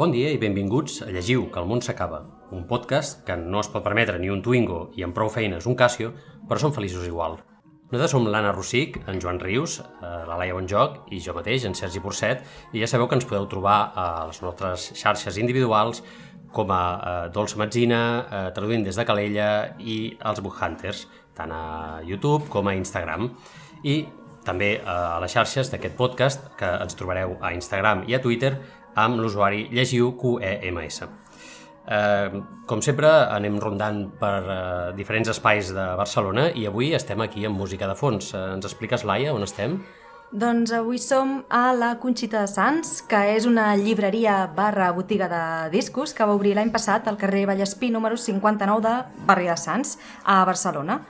Bon dia i benvinguts a Llegiu, que el món s'acaba, un podcast que no es pot permetre ni un Twingo i amb prou feines un Casio, però som feliços igual. Nosaltres som l'Anna Rossic, en Joan Rius, eh, la Laia Bonjoc i jo mateix, en Sergi Porcet, i ja sabeu que ens podeu trobar a les nostres xarxes individuals com a eh, Dolça Metzina, eh, traduint des de Calella i els Book Hunters, tant a YouTube com a Instagram. I també a les xarxes d'aquest podcast, que ens trobareu a Instagram i a Twitter, amb l'usuari llegiu QEMS. Eh, com sempre, anem rondant per eh, diferents espais de Barcelona i avui estem aquí amb música de fons. Eh, ens expliques, Laia, on estem? Doncs avui som a la Conxita de Sants, que és una llibreria barra botiga de discos que va obrir l'any passat al carrer Vallespí número 59 de Barri de Sants, a Barcelona.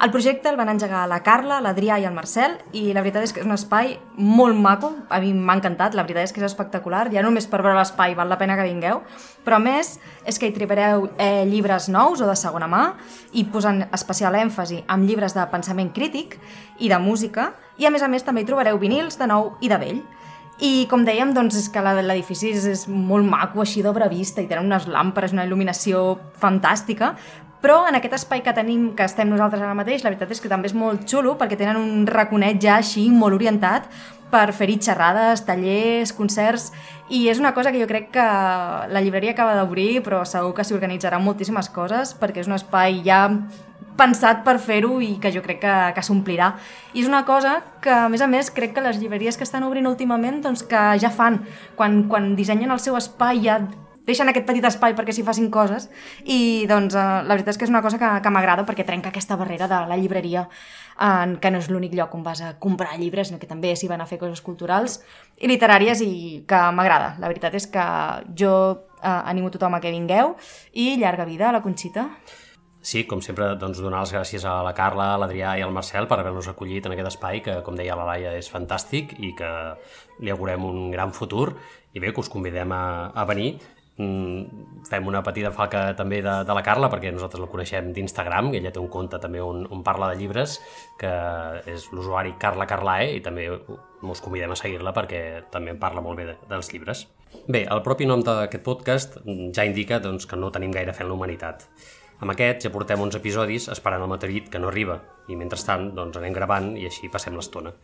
El projecte el van engegar la Carla, l'Adrià i el Marcel i la veritat és que és un espai molt maco, a mi m'ha encantat, la veritat és que és espectacular, ja només per veure l'espai val la pena que vingueu, però més és que hi trobareu eh, llibres nous o de segona mà i posant especial èmfasi amb llibres de pensament crític i de música. I a més a més també hi trobareu vinils de nou i de vell. I com dèiem, doncs és que l'edifici és, és molt maco, així d'obra vista, i tenen unes làmperes, una il·luminació fantàstica, però en aquest espai que tenim, que estem nosaltres ara mateix, la veritat és que també és molt xulo perquè tenen un raconet ja així molt orientat per fer-hi xerrades, tallers, concerts, i és una cosa que jo crec que la llibreria acaba d'obrir, però segur que s'hi organitzaran moltíssimes coses perquè és un espai ja pensat per fer-ho i que jo crec que, que s'omplirà. I és una cosa que, a més a més, crec que les llibreries que estan obrint últimament doncs, que ja fan. Quan, quan dissenyen el seu espai ja deixen aquest petit espai perquè s'hi facin coses i doncs eh, la veritat és que és una cosa que, que m'agrada perquè trenca aquesta barrera de la llibreria en, que no és l'únic lloc on vas a comprar llibres, sinó que també s'hi van a fer coses culturals i literàries i que m'agrada. La veritat és que jo eh, animo tothom a que vingueu i llarga vida a la Conxita. Sí, com sempre, doncs, donar les gràcies a la Carla, a l'Adrià i al Marcel per haver-nos acollit en aquest espai que, com deia la Laia, és fantàstic i que li augurem un gran futur i bé, que us convidem a, a venir fem una petita falca també de, de la Carla perquè nosaltres la coneixem d'Instagram ella té un compte també on, on parla de llibres que és l'usuari Carla Carlae i també us convidem a seguir-la perquè també en parla molt bé de, dels llibres. Bé, el propi nom d'aquest podcast ja indica doncs, que no tenim gaire fe en l'humanitat amb aquest ja portem uns episodis esperant el meteorit que no arriba i mentrestant doncs, anem gravant i així passem l'estona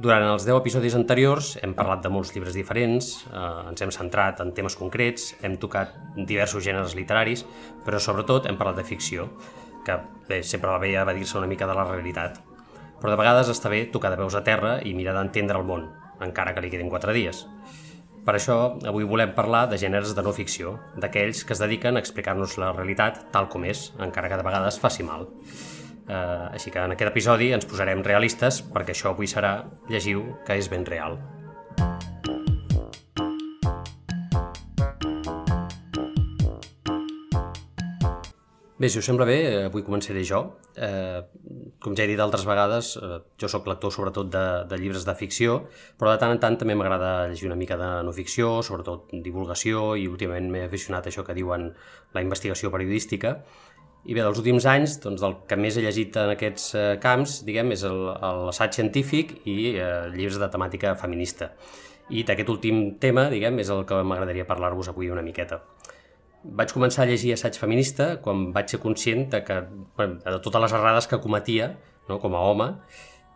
durant els 10 episodis anteriors hem parlat de molts llibres diferents, eh, ens hem centrat en temes concrets, hem tocat diversos gèneres literaris, però sobretot hem parlat de ficció, que bé, sempre va bé evadir-se una mica de la realitat. Però de vegades està bé tocar de veus a terra i mirar d'entendre el món, encara que li quedin 4 dies. Per això, avui volem parlar de gèneres de no ficció, d'aquells que es dediquen a explicar-nos la realitat tal com és, encara que de vegades faci mal. Eh, així que en aquest episodi ens posarem realistes perquè això avui serà llegiu que és ben real. Bé, si us sembla bé, eh, avui començaré jo. Eh, com ja he dit altres vegades, eh, jo sóc lector sobretot de, de llibres de ficció, però de tant en tant també m'agrada llegir una mica de no ficció, sobretot divulgació, i últimament m'he aficionat a això que diuen la investigació periodística, i bé, dels últims anys, doncs, el que més he llegit en aquests eh, camps, diguem, és l'assaig científic i eh, llibres de temàtica feminista. I d'aquest últim tema, diguem, és el que m'agradaria parlar-vos avui una miqueta. Vaig començar a llegir assaig feminista quan vaig ser conscient de, que, bueno, de totes les errades que cometia no, com a home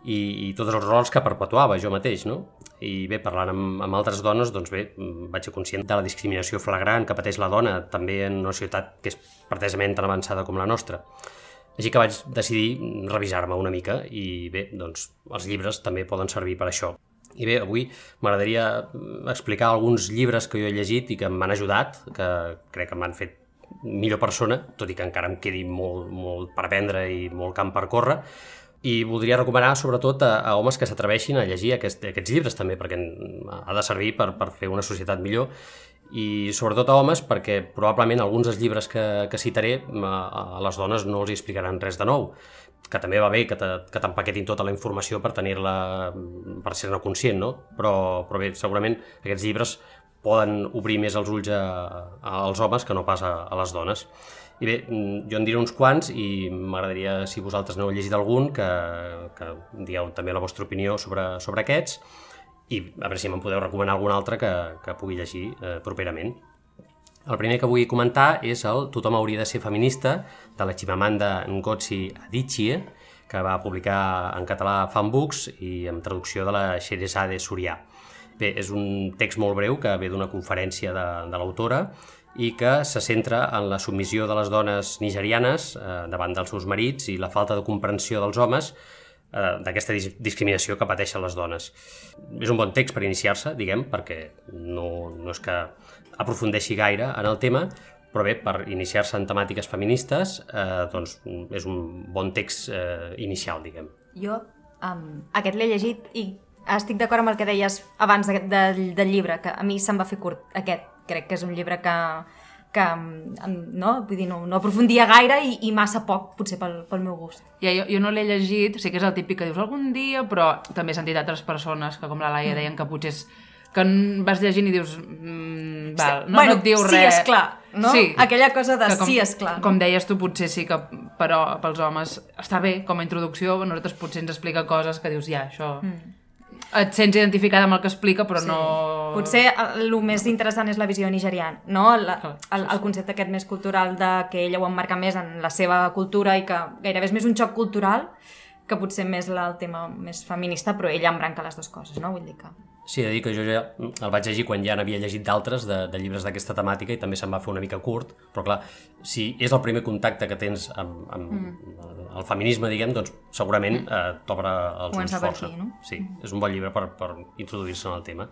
i, i tots els rols que perpetuava jo mateix, no? I bé, parlant amb, amb altres dones, doncs bé, vaig ser conscient de la discriminació flagrant que pateix la dona, també en una ciutat que és pretesament tan avançada com la nostra. Així que vaig decidir revisar-me una mica i bé, doncs els llibres també poden servir per això. I bé, avui m'agradaria explicar alguns llibres que jo he llegit i que m'han ajudat, que crec que m'han fet millor persona, tot i que encara em quedi molt, molt per aprendre i molt camp per córrer, i voldria recomanar sobretot a, a homes que s'atreveixin a llegir aquest, aquests llibres també, perquè ha de servir per, per fer una societat millor i sobretot a homes perquè probablement alguns dels llibres que, que citaré a, a les dones no els explicaran res de nou que també va bé que t'empaquetin tota la informació per tenir-la per ser-ne conscient, no? Però, però bé, segurament aquests llibres poden obrir més els ulls a, a, als homes que no pas a, a les dones. I bé, mm, jo en diré uns quants i m'agradaria, si vosaltres n'heu llegit algun, que, que dieu també la vostra opinió sobre, sobre aquests. i a veure si me'n podeu recomanar algun altre que, que pugui llegir eh, properament. El primer que vull comentar és el Tothom hauria de ser feminista, de la Chimamanda Ngozi Adichie, que va publicar en català Fanbooks i amb traducció de la Sheresade Surià. Bé, és un text molt breu que ve d'una conferència de, de l'autora i que se centra en la submissió de les dones nigerianes eh, davant dels seus marits i la falta de comprensió dels homes eh, d'aquesta dis discriminació que pateixen les dones. És un bon text per iniciar-se, diguem, perquè no, no és que aprofundeixi gaire en el tema, però bé, per iniciar-se en temàtiques feministes, eh, doncs és un bon text eh, inicial, diguem. Jo um, aquest l'he llegit i estic d'acord amb el que deies abans de, de, del llibre, que a mi se'm va fer curt aquest. Crec que és un llibre que, que no, vull dir, no, no aprofundia gaire i, i massa poc, potser pel, pel meu gust. Ja, jo, jo no l'he llegit, sí que és el típic que dius algun dia, però també he sentit altres persones que com la Laia deien que potser és que vas llegint i dius mm, val, no, bueno, no et diu sí, res. és clar, no? Sí. Aquella cosa de com, sí, és clar. Com deies tu, potser sí que però pels homes està bé com a introducció, nosaltres potser ens explica coses que dius, ja, això... Mm. Et sents identificada amb el que explica, però Sí. no... Potser el més interessant és la visió nigeriana, no? El, el, el concepte aquest més cultural de que ella ho emmarca més en la seva cultura i que gairebé és més un xoc cultural que potser més la, el tema més feminista, però ella embranca les dues coses, no? Vull dir que... Sí, he de dir que jo ja el vaig llegir quan ja n'havia llegit d'altres, de, de llibres d'aquesta temàtica, i també se'm va fer una mica curt, però clar, si és el primer contacte que tens amb, amb mm. el feminisme, diguem, doncs segurament eh, t'obre els ulls Comença per força. aquí, no? Sí, és un bon llibre per, per introduir-se en el tema.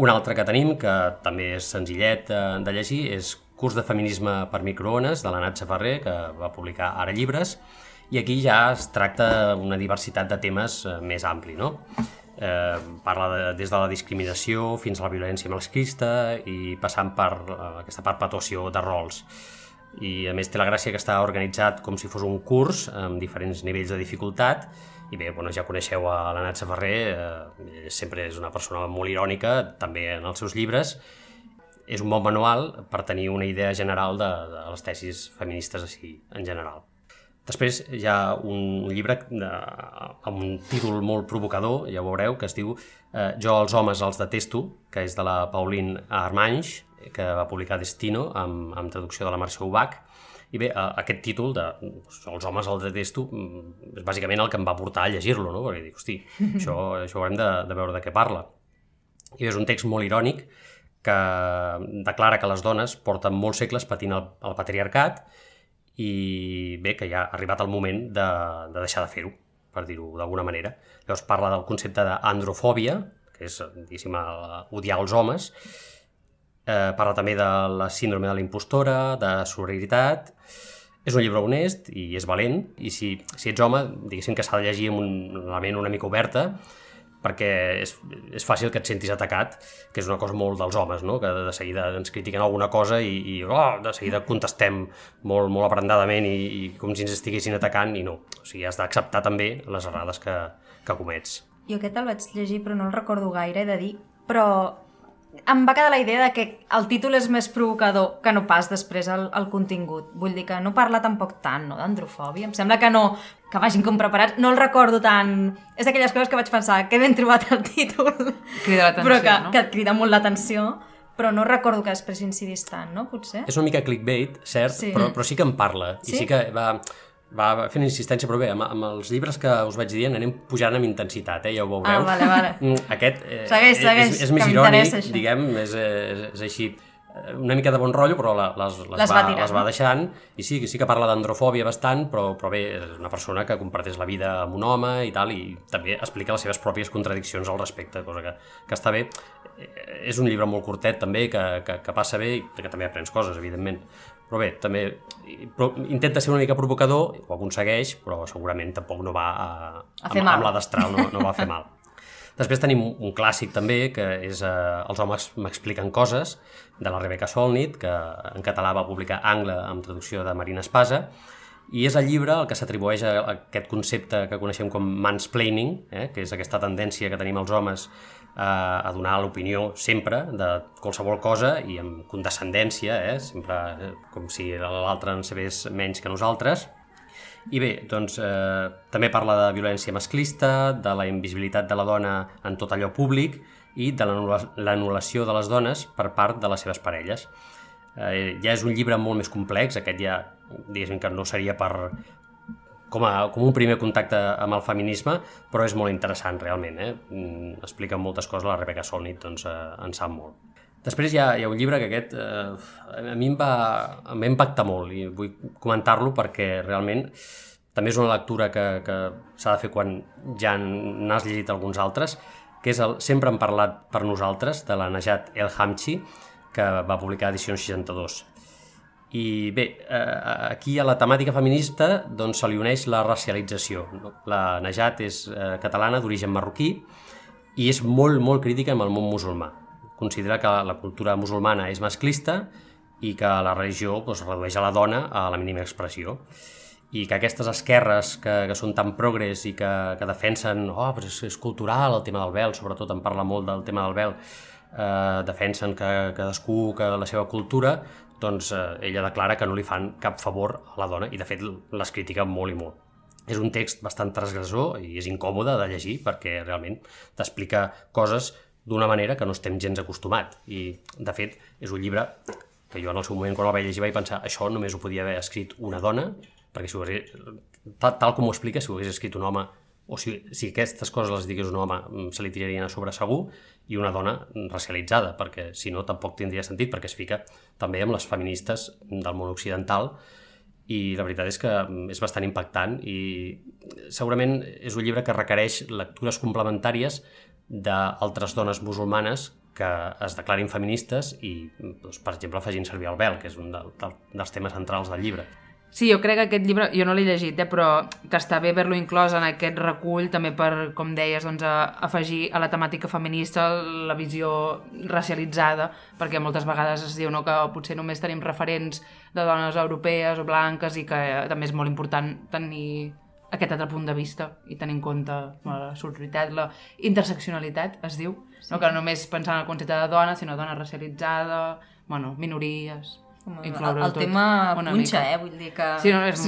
Un altre que tenim, que també és senzillet eh, de llegir, és Curs de feminisme per microones, de la Natxa Ferrer, que va publicar ara llibres, i aquí ja es tracta una diversitat de temes eh, més ampli, no? Eh, parla de, des de la discriminació fins a la violència masclista i passant per eh, aquesta perpetuació de rols. I a més té la gràcia que està organitzat com si fos un curs amb diferents nivells de dificultat i bé, bueno, ja coneixeu a la Natxa Ferrer, eh, sempre és una persona molt irònica, també en els seus llibres, és un bon manual per tenir una idea general de, de les tesis feministes així en general. Després hi ha un llibre de, amb un títol molt provocador, ja ho veureu, que es diu eh, Jo els homes els detesto, que és de la Pauline Armanys, que va publicar Destino amb, amb traducció de la Mercè Ubach. I bé, eh, aquest títol de Jo els homes els detesto mm, és bàsicament el que em va portar a llegir-lo, no? perquè dic, hosti, això, això haurem de, de veure de què parla. I és un text molt irònic que declara que les dones porten molts segles patint el, el patriarcat i bé, que ja ha arribat el moment de, de deixar de fer-ho, per dir-ho d'alguna manera. Llavors parla del concepte d'androfòbia, que és, diguéssim, odiar els homes, eh, parla també de la síndrome de la impostora, de sororitat, és un llibre honest i és valent, i si, si ets home, diguéssim que s'ha de llegir amb un, la ment una mica oberta, perquè és, és fàcil que et sentis atacat, que és una cosa molt dels homes, no? que de seguida ens critiquen alguna cosa i, i oh, de seguida contestem molt, molt aprendadament i, i com si ens estiguessin atacant i no. O sigui, has d'acceptar també les errades que, que comets. Jo aquest el vaig llegir però no el recordo gaire, he de dir, però em va quedar la idea de que el títol és més provocador que no pas després el, el contingut. Vull dir que no parla tampoc tant no, d'androfòbia. Em sembla que no, que vagin com preparats. No el recordo tant... És d'aquelles coses que vaig pensar, que ben trobat el títol. Crida l'atenció, però que, no? que et crida molt l'atenció, però no recordo que després incidís tant, no? Potser? És una mica clickbait, cert, Sí. però, però sí que en parla. Sí? I sí que va, va fent insistència, però bé, amb, amb els llibres que us vaig dient anem pujant amb intensitat, eh? ja ho veureu. Ah, vale, vale. Mm, Aquest eh, Segueix, segueix, és, és més irònic, diguem, és, és, és així eh, una mica de bon rotllo, però les, les, Les va, va tirant, les va deixant, i sí, sí que parla d'androfòbia bastant, però, però bé, és una persona que comparteix la vida amb un home i tal, i també explica les seves pròpies contradiccions al respecte, cosa que, que està bé. Eh, És un llibre molt curtet també, que, que, que passa bé i que també aprens coses, evidentment. Però bé, també intenta ser una mica provocador, ho aconsegueix, però segurament tampoc no va a, A fer amb, mal. amb la destral, no, no va a fer mal. Després tenim un clàssic també, que és eh, Els homes m'expliquen coses, de la Rebecca Solnit, que en català va publicar Angle amb traducció de Marina Espasa, i és el llibre el que s'atribueix a aquest concepte que coneixem com mansplaining, eh, que és aquesta tendència que tenim els homes eh, a donar l'opinió sempre de qualsevol cosa i amb condescendència, eh, sempre eh, com si l'altre en sabés menys que nosaltres. I bé, doncs, eh, també parla de violència masclista, de la invisibilitat de la dona en tot allò públic i de l'anul·lació de les dones per part de les seves parelles. Eh, ja és un llibre molt més complex, aquest ja, diguéssim que no seria per, com, a, com un primer contacte amb el feminisme, però és molt interessant realment. Eh? Mm, explica moltes coses, la Rebecca Solnit doncs, eh, en sap molt. Després hi ha, hi ha un llibre que aquest eh, a mi em va, em va impactar molt i vull comentar-lo perquè realment també és una lectura que, que s'ha de fer quan ja n'has llegit alguns altres, que és el Sempre hem parlat per nosaltres, de la Najat El Hamchi, que va publicar edició 62. I bé, eh, aquí a la temàtica feminista doncs, se li uneix la racialització. La Najat és eh, catalana d'origen marroquí i és molt, molt crítica amb el món musulmà. Considera que la cultura musulmana és masclista i que la religió doncs, redueix a la dona a la mínima expressió i que aquestes esquerres que, que són tan progres i que, que defensen oh, però és, és cultural el tema del vel, sobretot en parla molt del tema del vel, eh, defensen que cadascú que la seva cultura doncs eh, ella declara que no li fan cap favor a la dona i de fet les critica molt i molt. És un text bastant transgressor i és incòmode de llegir perquè realment t'explica coses d'una manera que no estem gens acostumat i de fet és un llibre que jo en el seu moment quan el vaig llegir vaig pensar això només ho podia haver escrit una dona perquè si ho hagués, tal, tal com ho explica, si ho hagués escrit un home o si, si aquestes coses les digués un home mm, se li tirarien a sobre segur i una dona racialitzada, perquè si no tampoc tindria sentit, perquè es fica també amb les feministes del món occidental i la veritat és que mm, és bastant impactant i segurament és un llibre que requereix lectures complementàries d'altres dones musulmanes que es declarin feministes i, doncs, per exemple, facin servir el vel, que és un de, de, dels temes centrals del llibre. Sí, jo crec que aquest llibre, jo no l'he llegit, eh, però que està bé haver-lo inclòs en aquest recull, també per, com deies, doncs, a, afegir a la temàtica feminista la visió racialitzada, perquè moltes vegades es diu no, que potser només tenim referents de dones europees o blanques i que també és molt important tenir aquest altre punt de vista i tenir en compte bueno, la sororitat, la interseccionalitat, es diu, sí. no? que no només pensar en el concepte de dona, sinó dona racialitzada, bueno, minories el, el tema punxa, mica. eh? Vull dir que... Sí, no, és...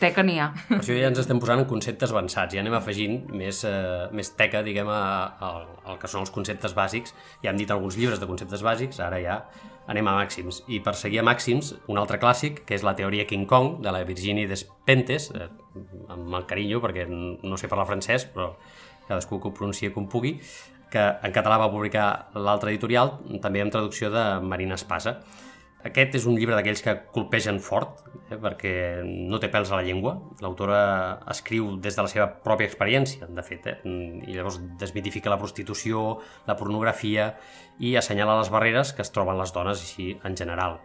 té que n'hi ha. Per això ja ens estem posant en conceptes avançats, ja anem afegint més, eh, més teca, diguem, a, a, al que són els conceptes bàsics. Ja hem dit alguns llibres de conceptes bàsics, ara ja anem a màxims. I per seguir a màxims, un altre clàssic, que és la teoria King Kong, de la Virginie Despentes, eh, amb el carinyo, perquè no sé parlar francès, però cadascú que ho pronuncia com pugui, que en català va publicar l'altre editorial, també amb traducció de Marina Espasa. Aquest és un llibre d'aquells que colpegen fort, eh, perquè no té pèls a la llengua. L'autora escriu des de la seva pròpia experiència, de fet, eh? i llavors desmitifica la prostitució, la pornografia i assenyala les barreres que es troben les dones així en general.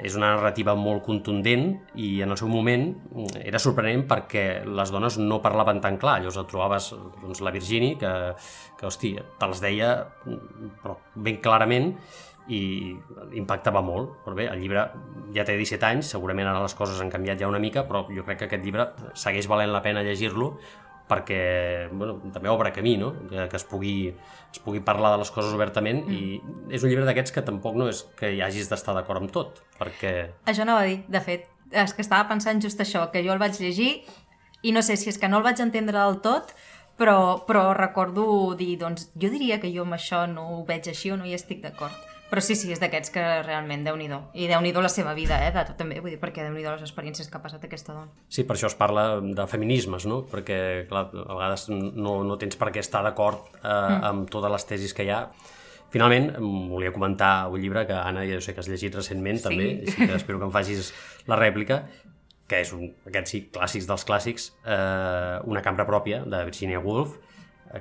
És una narrativa molt contundent i en el seu moment era sorprenent perquè les dones no parlaven tan clar. Llavors et trobaves doncs, la Virgini, que, que hosti, te'ls deia però ben clarament i impactava molt, però bé, el llibre ja té 17 anys, segurament ara les coses han canviat ja una mica, però jo crec que aquest llibre segueix valent la pena llegir-lo perquè bueno, també obre camí, no? que, que es, pugui, es pugui parlar de les coses obertament mm. i és un llibre d'aquests que tampoc no és que hi hagis d'estar d'acord amb tot, perquè... Això no va dir, de fet, és que estava pensant just això, que jo el vaig llegir i no sé si és que no el vaig entendre del tot, però, però recordo dir, doncs jo diria que jo amb això no ho veig així o no hi estic d'acord però sí, sí, és d'aquests que realment, déu nhi I déu nhi la seva vida, eh, de tot també, vull dir, perquè déu nhi les experiències que ha passat aquesta dona. Sí, per això es parla de feminismes, no? Perquè, clar, a vegades no, no tens per què estar d'acord eh, mm. amb totes les tesis que hi ha. Finalment, volia comentar un llibre que, Anna, jo sé que has llegit recentment, sí. també, i sí que espero que em facis la rèplica, que és un, aquest sí, clàssics dels clàssics, eh, Una cambra pròpia, de Virginia Woolf,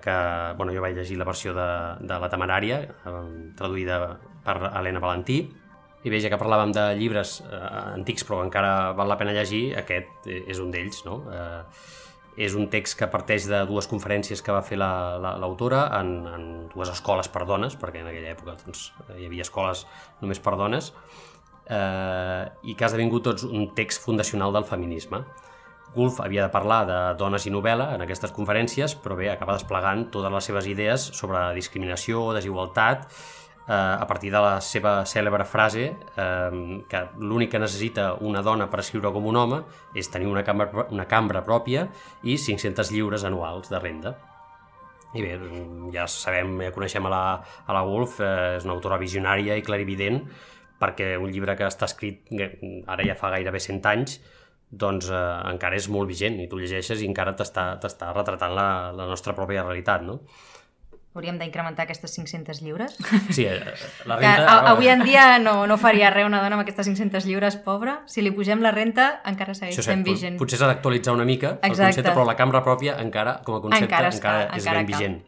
que bueno, jo vaig llegir la versió de, de La Temerària, eh, traduïda per Helena Valentí, i bé, ja que parlàvem de llibres eh, antics però encara val la pena llegir, aquest és un d'ells, no? Eh, és un text que parteix de dues conferències que va fer l'autora la, la, en, en dues escoles per dones, perquè en aquella època doncs, hi havia escoles només per dones, eh, i que ha esdevingut tots un text fundacional del feminisme. Gulf havia de parlar de dones i novel·la en aquestes conferències, però bé, acaba desplegant totes les seves idees sobre discriminació, desigualtat eh, a partir de la seva cèlebre frase eh, que l'únic que necessita una dona per escriure com un home és tenir una cambra, una cambra pròpia i 500 lliures anuals de renda. I bé, ja sabem, ja coneixem a la, a la Wolf, eh, és una autora visionària i clarivident, perquè un llibre que està escrit eh, ara ja fa gairebé 100 anys, doncs eh, encara és molt vigent i tu llegeixes i encara t'està retratant la, la nostra pròpia realitat, no? Hauríem d'incrementar aquestes 500 lliures. Sí, eh, la Que renta... a, avui en dia no, no faria res una dona amb aquestes 500 lliures, pobra. Si li pugem la renta, encara segueix Això sent pot- vigent. potser s'ha d'actualitzar una mica el Exacte. concepte, però la cambra pròpia encara, com a concepte, Encara encara, està, és encara ben cal. vigent.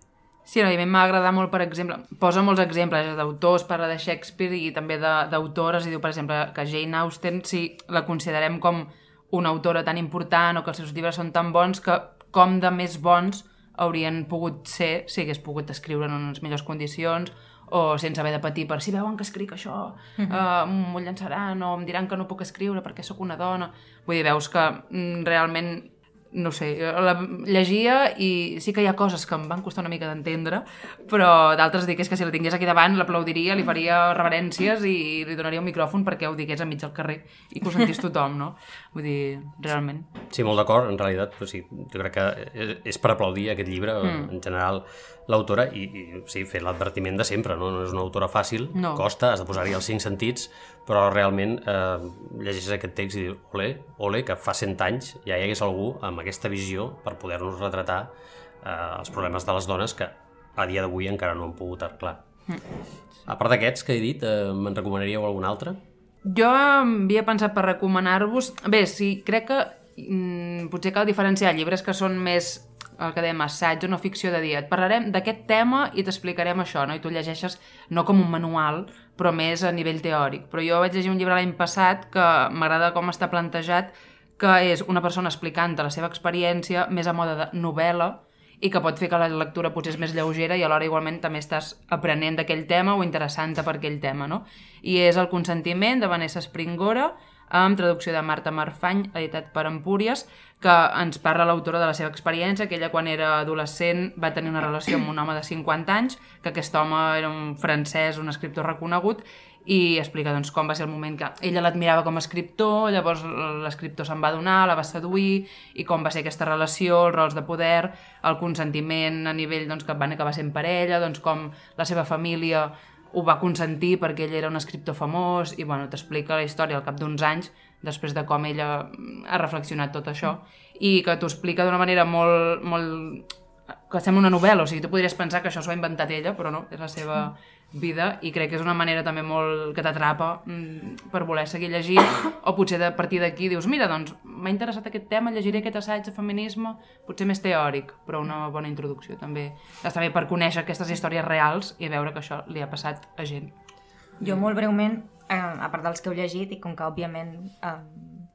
Sí, no, i a mi m'ha molt, per exemple, posa molts exemples d'autors, parla de Shakespeare i també de- d'autores, i diu, per exemple, que Jane Austen, si la considerem com una autora tan important o que els seus llibres són tan bons, que com de més bons haurien pogut ser si hagués pogut escriure en unes millors condicions o sense haver de patir per si veuen que escric això, uh -huh. uh, m'ho llançaran o em diran que no puc escriure perquè sóc una dona. Vull dir, veus que mm, realment no sé, la llegia i sí que hi ha coses que em van costar una mica d'entendre, però d'altres dic és que si la tingués aquí davant l'aplaudiria, li faria reverències i li donaria un micròfon perquè ho digués enmig del carrer i que ho sentís tothom, no? Vull dir, realment. Sí, molt d'acord, en realitat, però sí, jo crec que és per aplaudir aquest llibre, mm. en general, l'autora, i, i sí, fer l'advertiment de sempre, no? no és una autora fàcil, No. costa, has de posar-hi els cinc sentits, però realment eh, llegeixes aquest text i dius, ole, ole, que fa 100 anys ja hi hagués algú amb aquesta visió per poder-nos retratar eh, els problemes de les dones que a dia d'avui encara no han pogut arreglar. Mm. A part d'aquests que he dit, eh, me'n recomanaríeu algun altre? Jo havia pensat per recomanar-vos... Bé, sí, crec que mm, potser cal diferenciar llibres que són més el que dèiem assaig o no ficció de dia. Et parlarem d'aquest tema i t'explicarem això, no? I tu llegeixes no com un manual, però més a nivell teòric. Però jo vaig llegir un llibre l'any passat que m'agrada com està plantejat, que és una persona explicant la seva experiència més a moda de novel·la i que pot fer que la lectura potser és més lleugera i alhora igualment també estàs aprenent d'aquell tema o interessant-te per aquell tema, no? I és El consentiment de Vanessa Springora, amb traducció de Marta Marfany, editat per Empúries, que ens parla l'autora de la seva experiència, que ella quan era adolescent va tenir una relació amb un home de 50 anys, que aquest home era un francès, un escriptor reconegut, i explica doncs, com va ser el moment que ella l'admirava com a escriptor, llavors l'escriptor se'n va donar, la va seduir, i com va ser aquesta relació, els rols de poder, el consentiment a nivell doncs, que van acabar sent parella, doncs, com la seva família ho va consentir perquè ell era un escriptor famós, i bueno, t'explica la història al cap d'uns anys, després de com ella ha reflexionat tot això, i que t'ho explica d'una manera molt, molt que sembla una novel·la, o sigui, tu podries pensar que això s'ho ha inventat ella, però no, és la seva vida i crec que és una manera també molt que t'atrapa mm, per voler seguir llegint. O potser de partir d'aquí dius mira, doncs m'ha interessat aquest tema, llegiré aquest assaig de feminisme, potser més teòric però una bona introducció també. Està bé per conèixer aquestes històries reals i veure que això li ha passat a gent. Jo molt breument, eh, a part dels que heu llegit, i com que òbviament eh,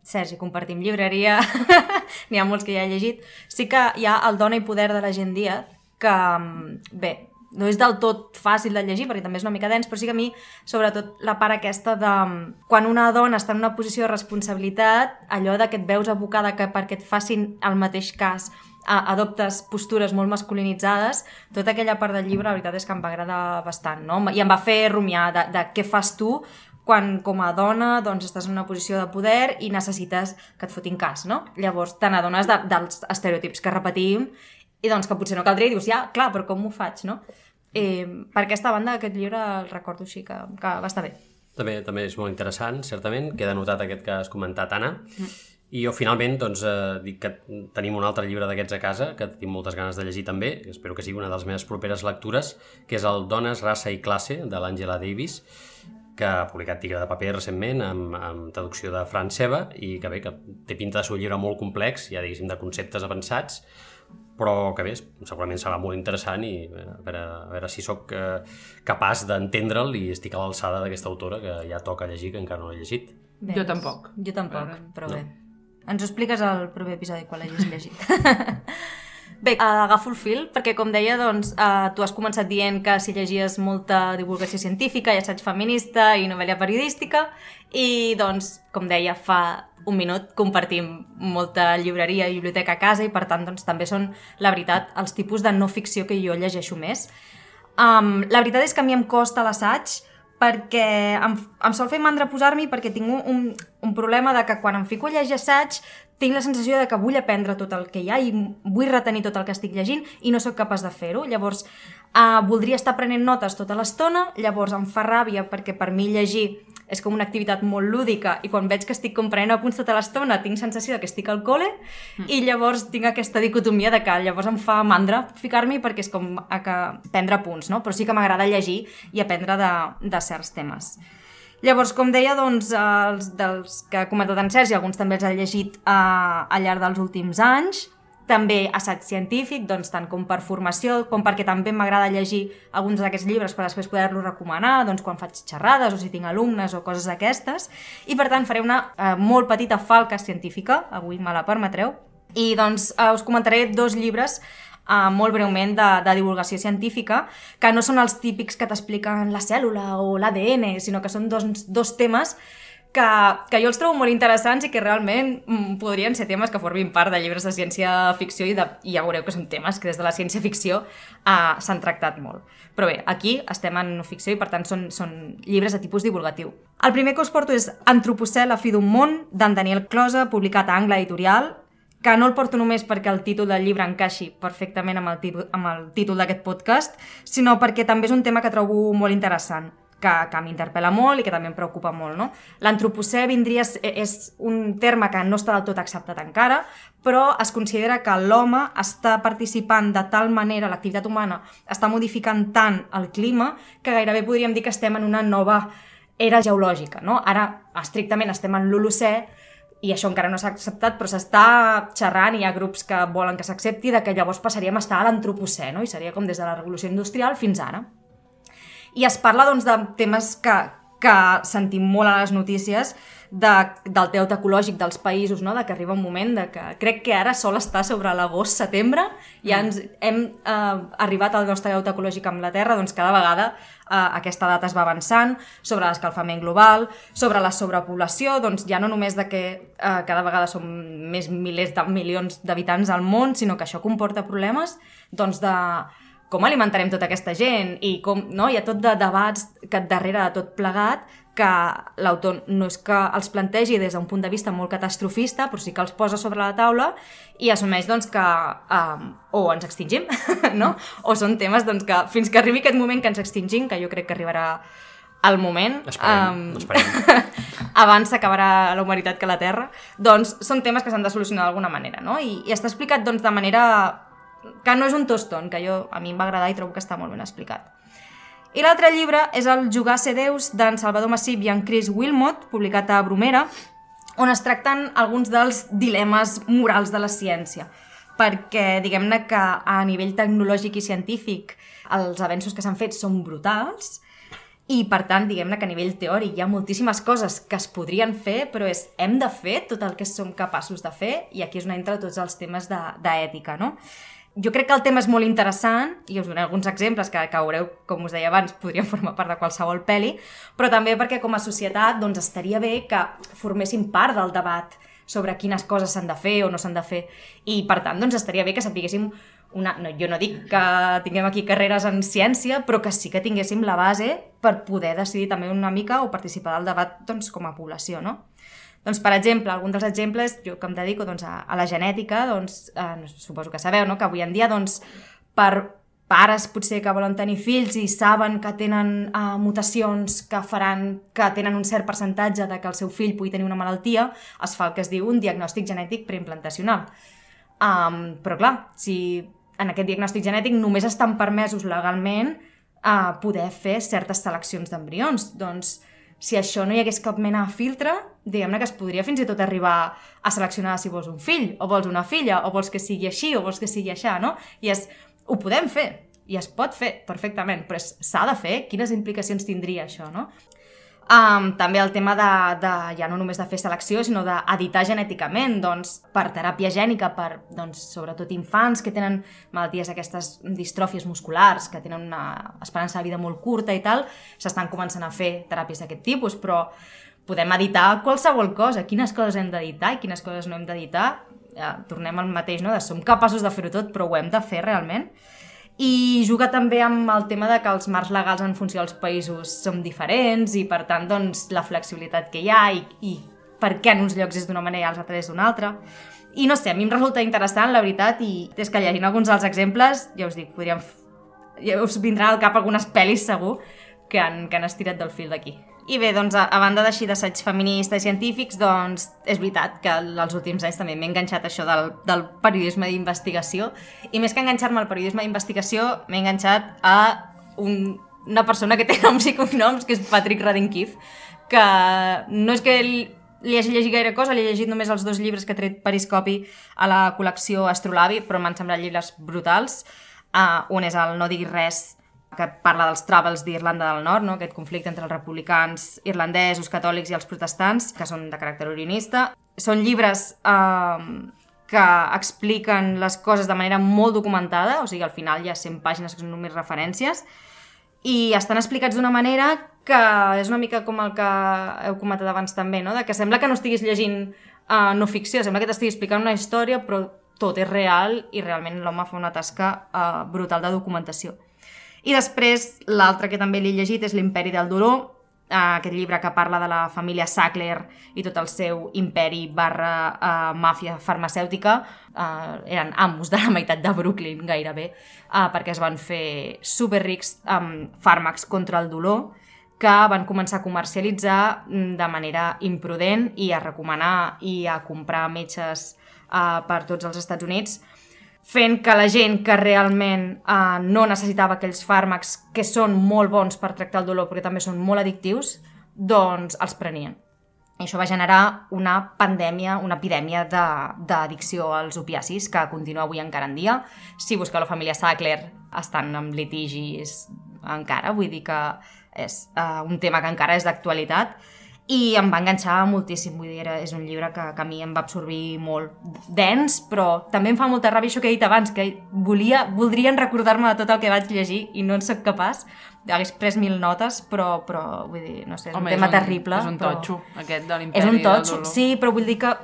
Sergi compartim llibreria, n'hi ha molts que ja he llegit, sí que hi ha El dona i poder de la gent Díaz, que, mm, bé, no és del tot fàcil de llegir perquè també és una mica dens, però sí que a mi, sobretot la part aquesta de mm, quan una dona està en una posició de responsabilitat, allò de que et veus abocada que perquè et facin el mateix cas adoptes postures molt masculinitzades, tota aquella part del llibre la veritat és que em va agradar bastant, no? I em va fer rumiar de, de què fas tu quan com a dona doncs, estàs en una posició de poder i necessites que et fotin cas, no? Llavors te n'adones de, dels estereotips que repetim i doncs que potser no caldria i dius, ja, clar, però com ho faig, no? Eh, per aquesta banda, aquest llibre el recordo així que, que va estar bé. També, també és molt interessant, certament. Queda notat aquest que has comentat, Anna. I jo, finalment, doncs, eh, dic que tenim un altre llibre d'aquests a casa, que tinc moltes ganes de llegir també, espero que sigui una de les meves properes lectures, que és el Dones, raça i classe, de l'Àngela Davis, que ha publicat Tigre de paper recentment, amb, amb traducció de Fran Seva, i que bé, que té pinta de ser un llibre molt complex, ja diguéssim, de conceptes avançats, però que bé, segurament serà molt interessant i a veure, a veure si sóc eh, capaç d'entendre'l i estic a l'alçada d'aquesta autora que ja toca llegir, que encara no l'he llegit. Bé, Jo tampoc. Jo tampoc, però no. bé. Ens ho expliques al proper episodi quan l'hagis llegit. Bé, eh, agafo el fil, perquè com deia, doncs, eh, tu has començat dient que si llegies molta divulgació científica i assaig feminista i novel·la periodística, i doncs, com deia, fa un minut compartim molta llibreria i biblioteca a casa i per tant doncs, també són, la veritat, els tipus de no ficció que jo llegeixo més. Um, la veritat és que a mi em costa l'assaig perquè em, em sol fer mandra posar-m'hi perquè tinc un, un, un problema de que quan em fico a llegir assaig tinc la sensació de que vull aprendre tot el que hi ha i vull retenir tot el que estic llegint i no sóc capaç de fer-ho. Llavors, uh, voldria estar prenent notes tota l'estona, llavors em fa ràbia perquè per mi llegir és com una activitat molt lúdica i quan veig que estic comprenent apunts tota l'estona tinc sensació de que estic al col·le mm. i llavors tinc aquesta dicotomia de que llavors em fa mandra ficar-m'hi perquè és com a que prendre punts, no? però sí que m'agrada llegir i aprendre de, de certs temes. Llavors, com deia, doncs, els dels que ha comentat en Sergi, alguns també els ha llegit eh, al llarg dels últims anys, també assaig científic, doncs, tant com per formació, com perquè també m'agrada llegir alguns d'aquests llibres per després poder-los recomanar, doncs, quan faig xerrades o si tinc alumnes o coses d'aquestes. I, per tant, faré una eh, molt petita falca científica, avui me la permetreu, i doncs eh, us comentaré dos llibres uh, molt breument de, de divulgació científica, que no són els típics que t'expliquen la cèl·lula o l'ADN, sinó que són dos, dos temes que, que jo els trobo molt interessants i que realment mm, podrien ser temes que formin part de llibres de ciència-ficció i, de, i ja veureu que són temes que des de la ciència-ficció uh, s'han tractat molt. Però bé, aquí estem en ficció i per tant són, són llibres de tipus divulgatiu. El primer que us porto és Antropocè, la fi d'un món, d'en Daniel Closa, publicat a Angla Editorial, que no el porto només perquè el títol del llibre encaixi perfectament amb el, títol, amb el títol d'aquest podcast, sinó perquè també és un tema que trobo molt interessant, que, que m'interpel·la molt i que també em preocupa molt. No? L'antropocè vindria, és un terme que no està del tot acceptat encara, però es considera que l'home està participant de tal manera, l'activitat humana està modificant tant el clima, que gairebé podríem dir que estem en una nova era geològica. No? Ara, estrictament, estem en l'Holocè, i això encara no s'ha acceptat, però s'està xerrant, i hi ha grups que volen que s'accepti, de que llavors passaríem a estar a l'antropocè, no? i seria com des de la revolució industrial fins ara. I es parla doncs, de temes que, que sentim molt a les notícies, de, del deute ecològic dels països, no? de que arriba un moment de que crec que ara sol estar sobre l'agost-setembre, ja ens hem eh, arribat al nostre deute ecològic amb la Terra, doncs cada vegada eh, aquesta data es va avançant, sobre l'escalfament global, sobre la sobrepoblació, doncs ja no només de que eh, cada vegada som més milers de milions d'habitants al món, sinó que això comporta problemes doncs de com alimentarem tota aquesta gent i com, no? hi ha tot de debats que darrere de tot plegat que l'autor no és que els plantegi des d'un punt de vista molt catastrofista, però sí que els posa sobre la taula i assumeix doncs, que um, o ens extingim, no? o són temes doncs, que fins que arribi aquest moment que ens extingim, que jo crec que arribarà al moment, esperem, um, esperem. abans s'acabarà la humanitat que la Terra, doncs són temes que s'han de solucionar d'alguna manera, no? I, i està explicat doncs, de manera que no és un toston, que jo, a mi em va agradar i trobo que està molt ben explicat. I l'altre llibre és el Jugar a ser Déus d'en Salvador Massip i en Chris Wilmot, publicat a Bromera, on es tracten alguns dels dilemes morals de la ciència. Perquè, diguem-ne que a nivell tecnològic i científic els avenços que s'han fet són brutals i, per tant, diguem-ne que a nivell teòric hi ha moltíssimes coses que es podrien fer, però és hem de fer tot el que som capaços de fer i aquí és on entra tots els temes d'ètica, no? Jo crec que el tema és molt interessant i us donaré alguns exemples que, que veureu, com us deia abans, podrien formar part de qualsevol pel·li, però també perquè com a societat doncs, estaria bé que forméssim part del debat sobre quines coses s'han de fer o no s'han de fer i per tant doncs, estaria bé que sapiguéssim una, no, jo no dic que tinguem aquí carreres en ciència, però que sí que tinguéssim la base per poder decidir també una mica o participar del debat doncs, com a població, no? Doncs, per exemple, algun dels exemples, jo que em dedico doncs, a, a la genètica, doncs, eh, suposo que sabeu no? que avui en dia doncs, per pares potser que volen tenir fills i saben que tenen uh, mutacions que faran que tenen un cert percentatge de que el seu fill pugui tenir una malaltia, es fa el que es diu un diagnòstic genètic preimplantacional. Um, però clar, si en aquest diagnòstic genètic només estan permesos legalment uh, poder fer certes seleccions d'embrions, doncs si això no hi hagués cap mena de filtre, diguem-ne que es podria fins i tot arribar a seleccionar si vols un fill, o vols una filla, o vols que sigui així, o vols que sigui això, no? I és, ho podem fer, i es pot fer perfectament, però s'ha de fer, quines implicacions tindria això, no? Um, també el tema de, de, ja no només de fer selecció, sinó d'editar genèticament, doncs, per teràpia gènica, per, doncs, sobretot infants que tenen malalties aquestes distròfies musculars, que tenen una esperança de vida molt curta i tal, s'estan començant a fer teràpies d'aquest tipus, però podem editar qualsevol cosa, quines coses hem d'editar i quines coses no hem d'editar, ja, tornem al mateix, no? De som capaços de fer-ho tot, però ho hem de fer realment. I juga també amb el tema de que els marcs legals en funció dels països són diferents i per tant doncs, la flexibilitat que hi ha i, i per què en uns llocs és d'una manera i als altres d'una altra. I no sé, a mi em resulta interessant, la veritat, i és que llegint alguns dels exemples, ja us dic, podríem... Ja us vindrà al cap algunes pel·lis segur que han, que han estirat del fil d'aquí. I bé, doncs, a, banda d'així d'assaig feministes i científics, doncs és veritat que els últims anys també m'he enganxat això del, del periodisme d'investigació i més que enganxar-me al periodisme d'investigació m'he enganxat a un, una persona que té noms i cognoms, que és Patrick Radinkiv, que no és que li hagi llegit gaire cosa, li he llegit només els dos llibres que ha tret Periscopi a la col·lecció Astrolabi, però m'han semblat llibres brutals. Uh, un és el No diguis res, que parla dels Travels d'Irlanda del Nord, no? aquest conflicte entre els republicans irlandesos, catòlics i els protestants, que són de caràcter orionista. Són llibres uh, que expliquen les coses de manera molt documentada, o sigui, al final hi ha 100 pàgines que són només referències, i estan explicats d'una manera que és una mica com el que heu comentat abans també, no? de que sembla que no estiguis llegint uh, no ficció, sembla que t'estigui explicant una història, però tot és real i realment l'home fa una tasca uh, brutal de documentació. I després, l'altre que també l'he llegit és l'Imperi del Dolor, aquest llibre que parla de la família Sackler i tot el seu imperi barra uh, màfia farmacèutica. Uh, eren amos de la meitat de Brooklyn, gairebé, uh, perquè es van fer superrics amb fàrmacs contra el dolor que van començar a comercialitzar mm, de manera imprudent i a recomanar i a comprar metges uh, per tots els Estats Units fent que la gent que realment uh, no necessitava aquells fàrmacs que són molt bons per tractar el dolor perquè també són molt addictius, doncs els prenien. I això va generar una pandèmia, una epidèmia d'addicció als opiacis que continua avui encara en dia. Si busqueu la família Sackler, estan amb litigis encara, vull dir que és uh, un tema que encara és d'actualitat i em va enganxar moltíssim, vull dir, era, és un llibre que, que a mi em va absorbir molt dens, però també em fa molta ràbia això que he dit abans, que volia, voldrien recordar-me de tot el que vaig llegir i no en sóc capaç, hagués pres mil notes, però, però vull dir, no sé, és Home, un tema és un, terrible. És un però... totxo, aquest de l'imperi És un totxo, sí, però vull dir que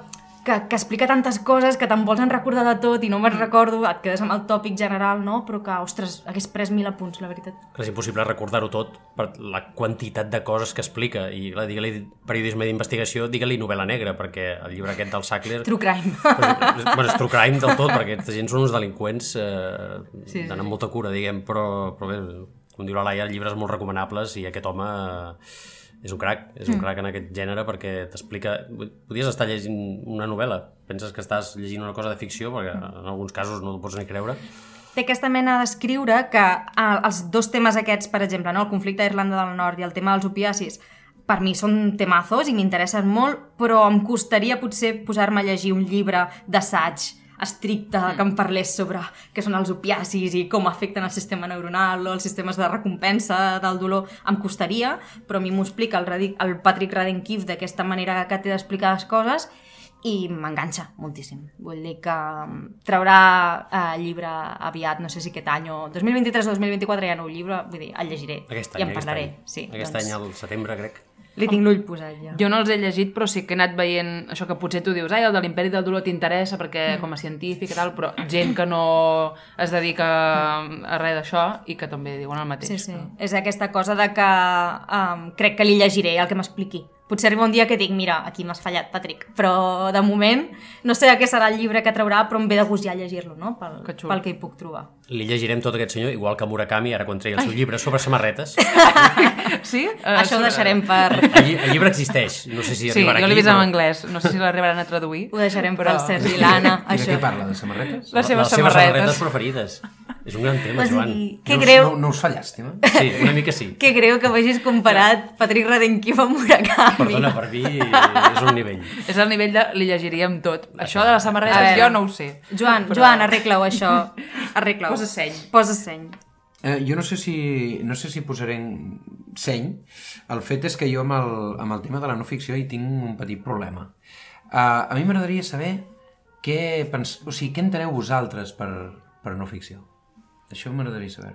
que, que explica tantes coses que te'n vols en recordar de tot i no me'n recordo, et quedes amb el tòpic general, no? Però que, ostres, hagués pres mil apunts, la veritat. És impossible recordar-ho tot per la quantitat de coses que explica. I clar, digue-li periodisme d'investigació, digue-li novel·la negra, perquè el llibre aquest del Sackler... True crime. Pues, bueno, és true crime del tot, perquè aquesta gent són uns delinqüents eh, Sí, sí. d'anar amb molta cura, diguem, però, però bé, com diu la Laia, llibres molt recomanables i aquest home eh, és un crac, és un crac en aquest gènere perquè t'explica... Podies estar llegint una novel·la, penses que estàs llegint una cosa de ficció, perquè en alguns casos no t'ho pots ni creure, Té aquesta mena d'escriure que eh, els dos temes aquests, per exemple, no? el conflicte d'Irlanda del Nord i el tema dels opiacis, per mi són temazos i m'interessen molt, però em costaria potser posar-me a llegir un llibre d'assaig estricte que em parlés sobre què són els opiacis i com afecten el sistema neuronal o els sistemes de recompensa del dolor, em costaria, però a mi m'ho explica el, Radi- el Patrick Radinkiv d'aquesta manera que té d'explicar les coses i m'enganxa moltíssim. Vull dir que mm, traurà eh, llibre aviat, no sé si aquest any o 2023 o 2024 hi ha nou llibre, vull dir, el llegiré aquest i any, en aquest parlaré. any. Sí, aquest doncs, any al setembre, crec. Li tinc l'ull posat ja. Jo no els he llegit, però sí que he anat veient això que potser tu dius, ai, el de l'imperi del dolor t'interessa perquè com a científic i tal, però gent que no es dedica a res d'això i que també diuen el mateix. Sí, sí. És aquesta cosa de que um, crec que li llegiré el que m'expliqui. Potser arriba un dia que dic, mira, aquí m'has fallat, Patrick. Però, de moment, no sé què serà el llibre que traurà, però em ve de gust ja llegir-lo, no? Pel, Que pel que hi puc trobar. Li llegirem tot aquest senyor, igual que Murakami, ara quan tregui el seu llibre sobre samarretes. Sí? Eh, Això ho deixarem per... El, lli el llibre existeix, no sé si Sí, arribarà jo l'he aquí, vist en però- anglès. No sé si l'arribaran a traduir. Ho deixarem per Però- al Sergi i l'Anna, I de això. què parla, de samarretes? Les seves les seves samarretes samarretes. preferides. És un gran tema, O Joan. que no, greu, No, no us fa llàstima? Sí, una mica sí. que greu que vagis comparat Patrick Radinkiv amb Murakami. Perdona, per mi és un nivell. És el nivell de li llegiríem tot. Això de les A samarretes veure. jo no ho sé. Joan, Però- Joan, arregla-ho, això. Arregla-ho. Posa seny. Posa seny. Eh, jo no sé si, no sé si posaré en seny. El fet és que jo amb el, amb el tema de la no ficció hi tinc un petit problema. Uh, a mi m'agradaria saber què, pens... o sigui, què enteneu vosaltres per, per no ficció. Això m'agradaria saber.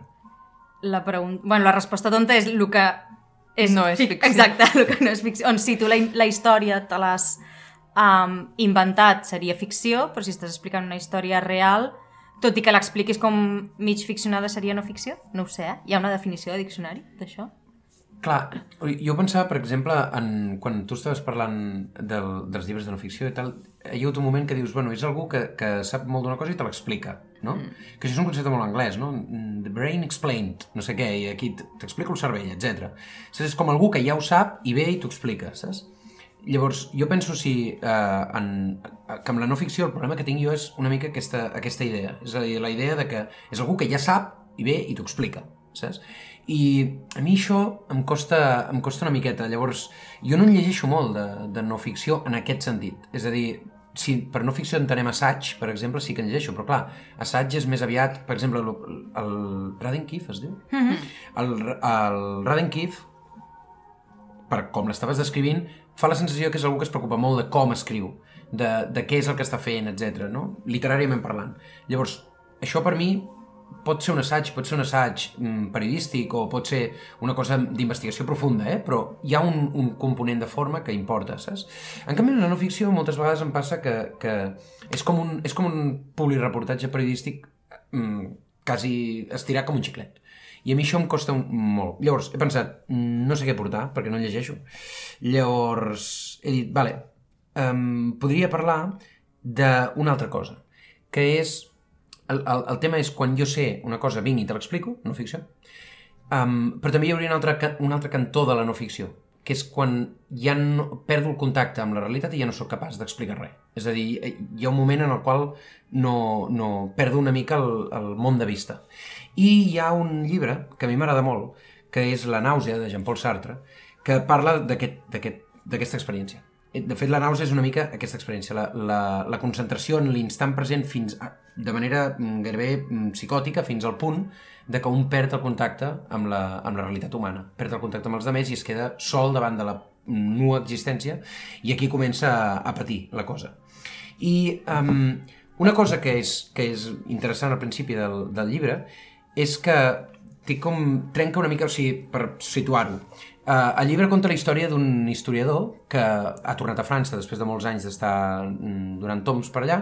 La, pregunta... bueno, la resposta tonta és el que és No és fic- ficció. Exacte, el que no és ficció. On si tu la, la història te l'has um, inventat seria ficció, però si estàs explicant una història real Tot i que l'expliquis com mig ficcionada seria no ficció? No ho sé, eh? Hi ha una definició de diccionari d'això? Clar, jo pensava, per exemple, en, quan tu estaves parlant del, dels llibres de no ficció i tal, hi ha hagut un moment que dius, bueno, és algú que, que sap molt d'una cosa i te l'explica, no? Mm. Que això és un concepte molt anglès, no? The brain explained, no sé què, i aquí t'explica el cervell, etc. Saps? És com algú que ja ho sap i ve i t'ho explica, saps? Llavors, jo penso si eh, en, que amb la no ficció el problema que tinc jo és una mica aquesta, aquesta idea. És a dir, la idea de que és algú que ja sap i ve i t'ho explica, saps? I a mi això em costa, em costa una miqueta. Llavors, jo no en llegeixo molt de, de no ficció en aquest sentit. És a dir, si per no ficció entenem assaig, per exemple, sí que en llegeixo, però clar, assaig és més aviat, per exemple, el, el Raden Keefe es diu? Mm -hmm. el, el Raden Keefe, per com l'estaves descrivint, fa la sensació que és algú que es preocupa molt de com escriu, de, de què és el que està fent, etc. no? literàriament parlant. Llavors, això per mi pot ser un assaig, pot ser un assaig mm, periodístic o pot ser una cosa d'investigació profunda, eh? però hi ha un, un component de forma que importa, saps? En canvi, en la no ficció moltes vegades em passa que, que és, com un, és com un publireportatge periodístic mm, quasi estirat com un xiclet. I a mi això em costa molt. Llavors, he pensat, no sé què portar, perquè no llegeixo. Llavors, he dit, vale, um, podria parlar d'una altra cosa, que és el, el, el tema és quan jo sé una cosa, vinc i te l'explico, no ficció, um, però també hi hauria un altre, un altre cantó de la no ficció, que és quan ja no, perdo el contacte amb la realitat i ja no sóc capaç d'explicar res. És a dir, hi ha un moment en el qual no, no perdo una mica el, el món de vista. I hi ha un llibre que a mi m'agrada molt, que és La nàusea, de Jean-Paul Sartre, que parla d'aquesta aquest, experiència. De fet, la nàusea és una mica aquesta experiència, la, la, la concentració en l'instant present fins a, de manera mm, gairebé mm, psicòtica fins al punt de que un perd el contacte amb la, amb la realitat humana, perd el contacte amb els altres i es queda sol davant de la nua existència i aquí comença a, a patir la cosa. I um, una cosa que és, que és interessant al principi del, del llibre és que té com, trenca una mica, o sigui, per situar-ho, Uh, el llibre conta la història d'un historiador que ha tornat a França després de molts anys d'estar mm, donant toms per allà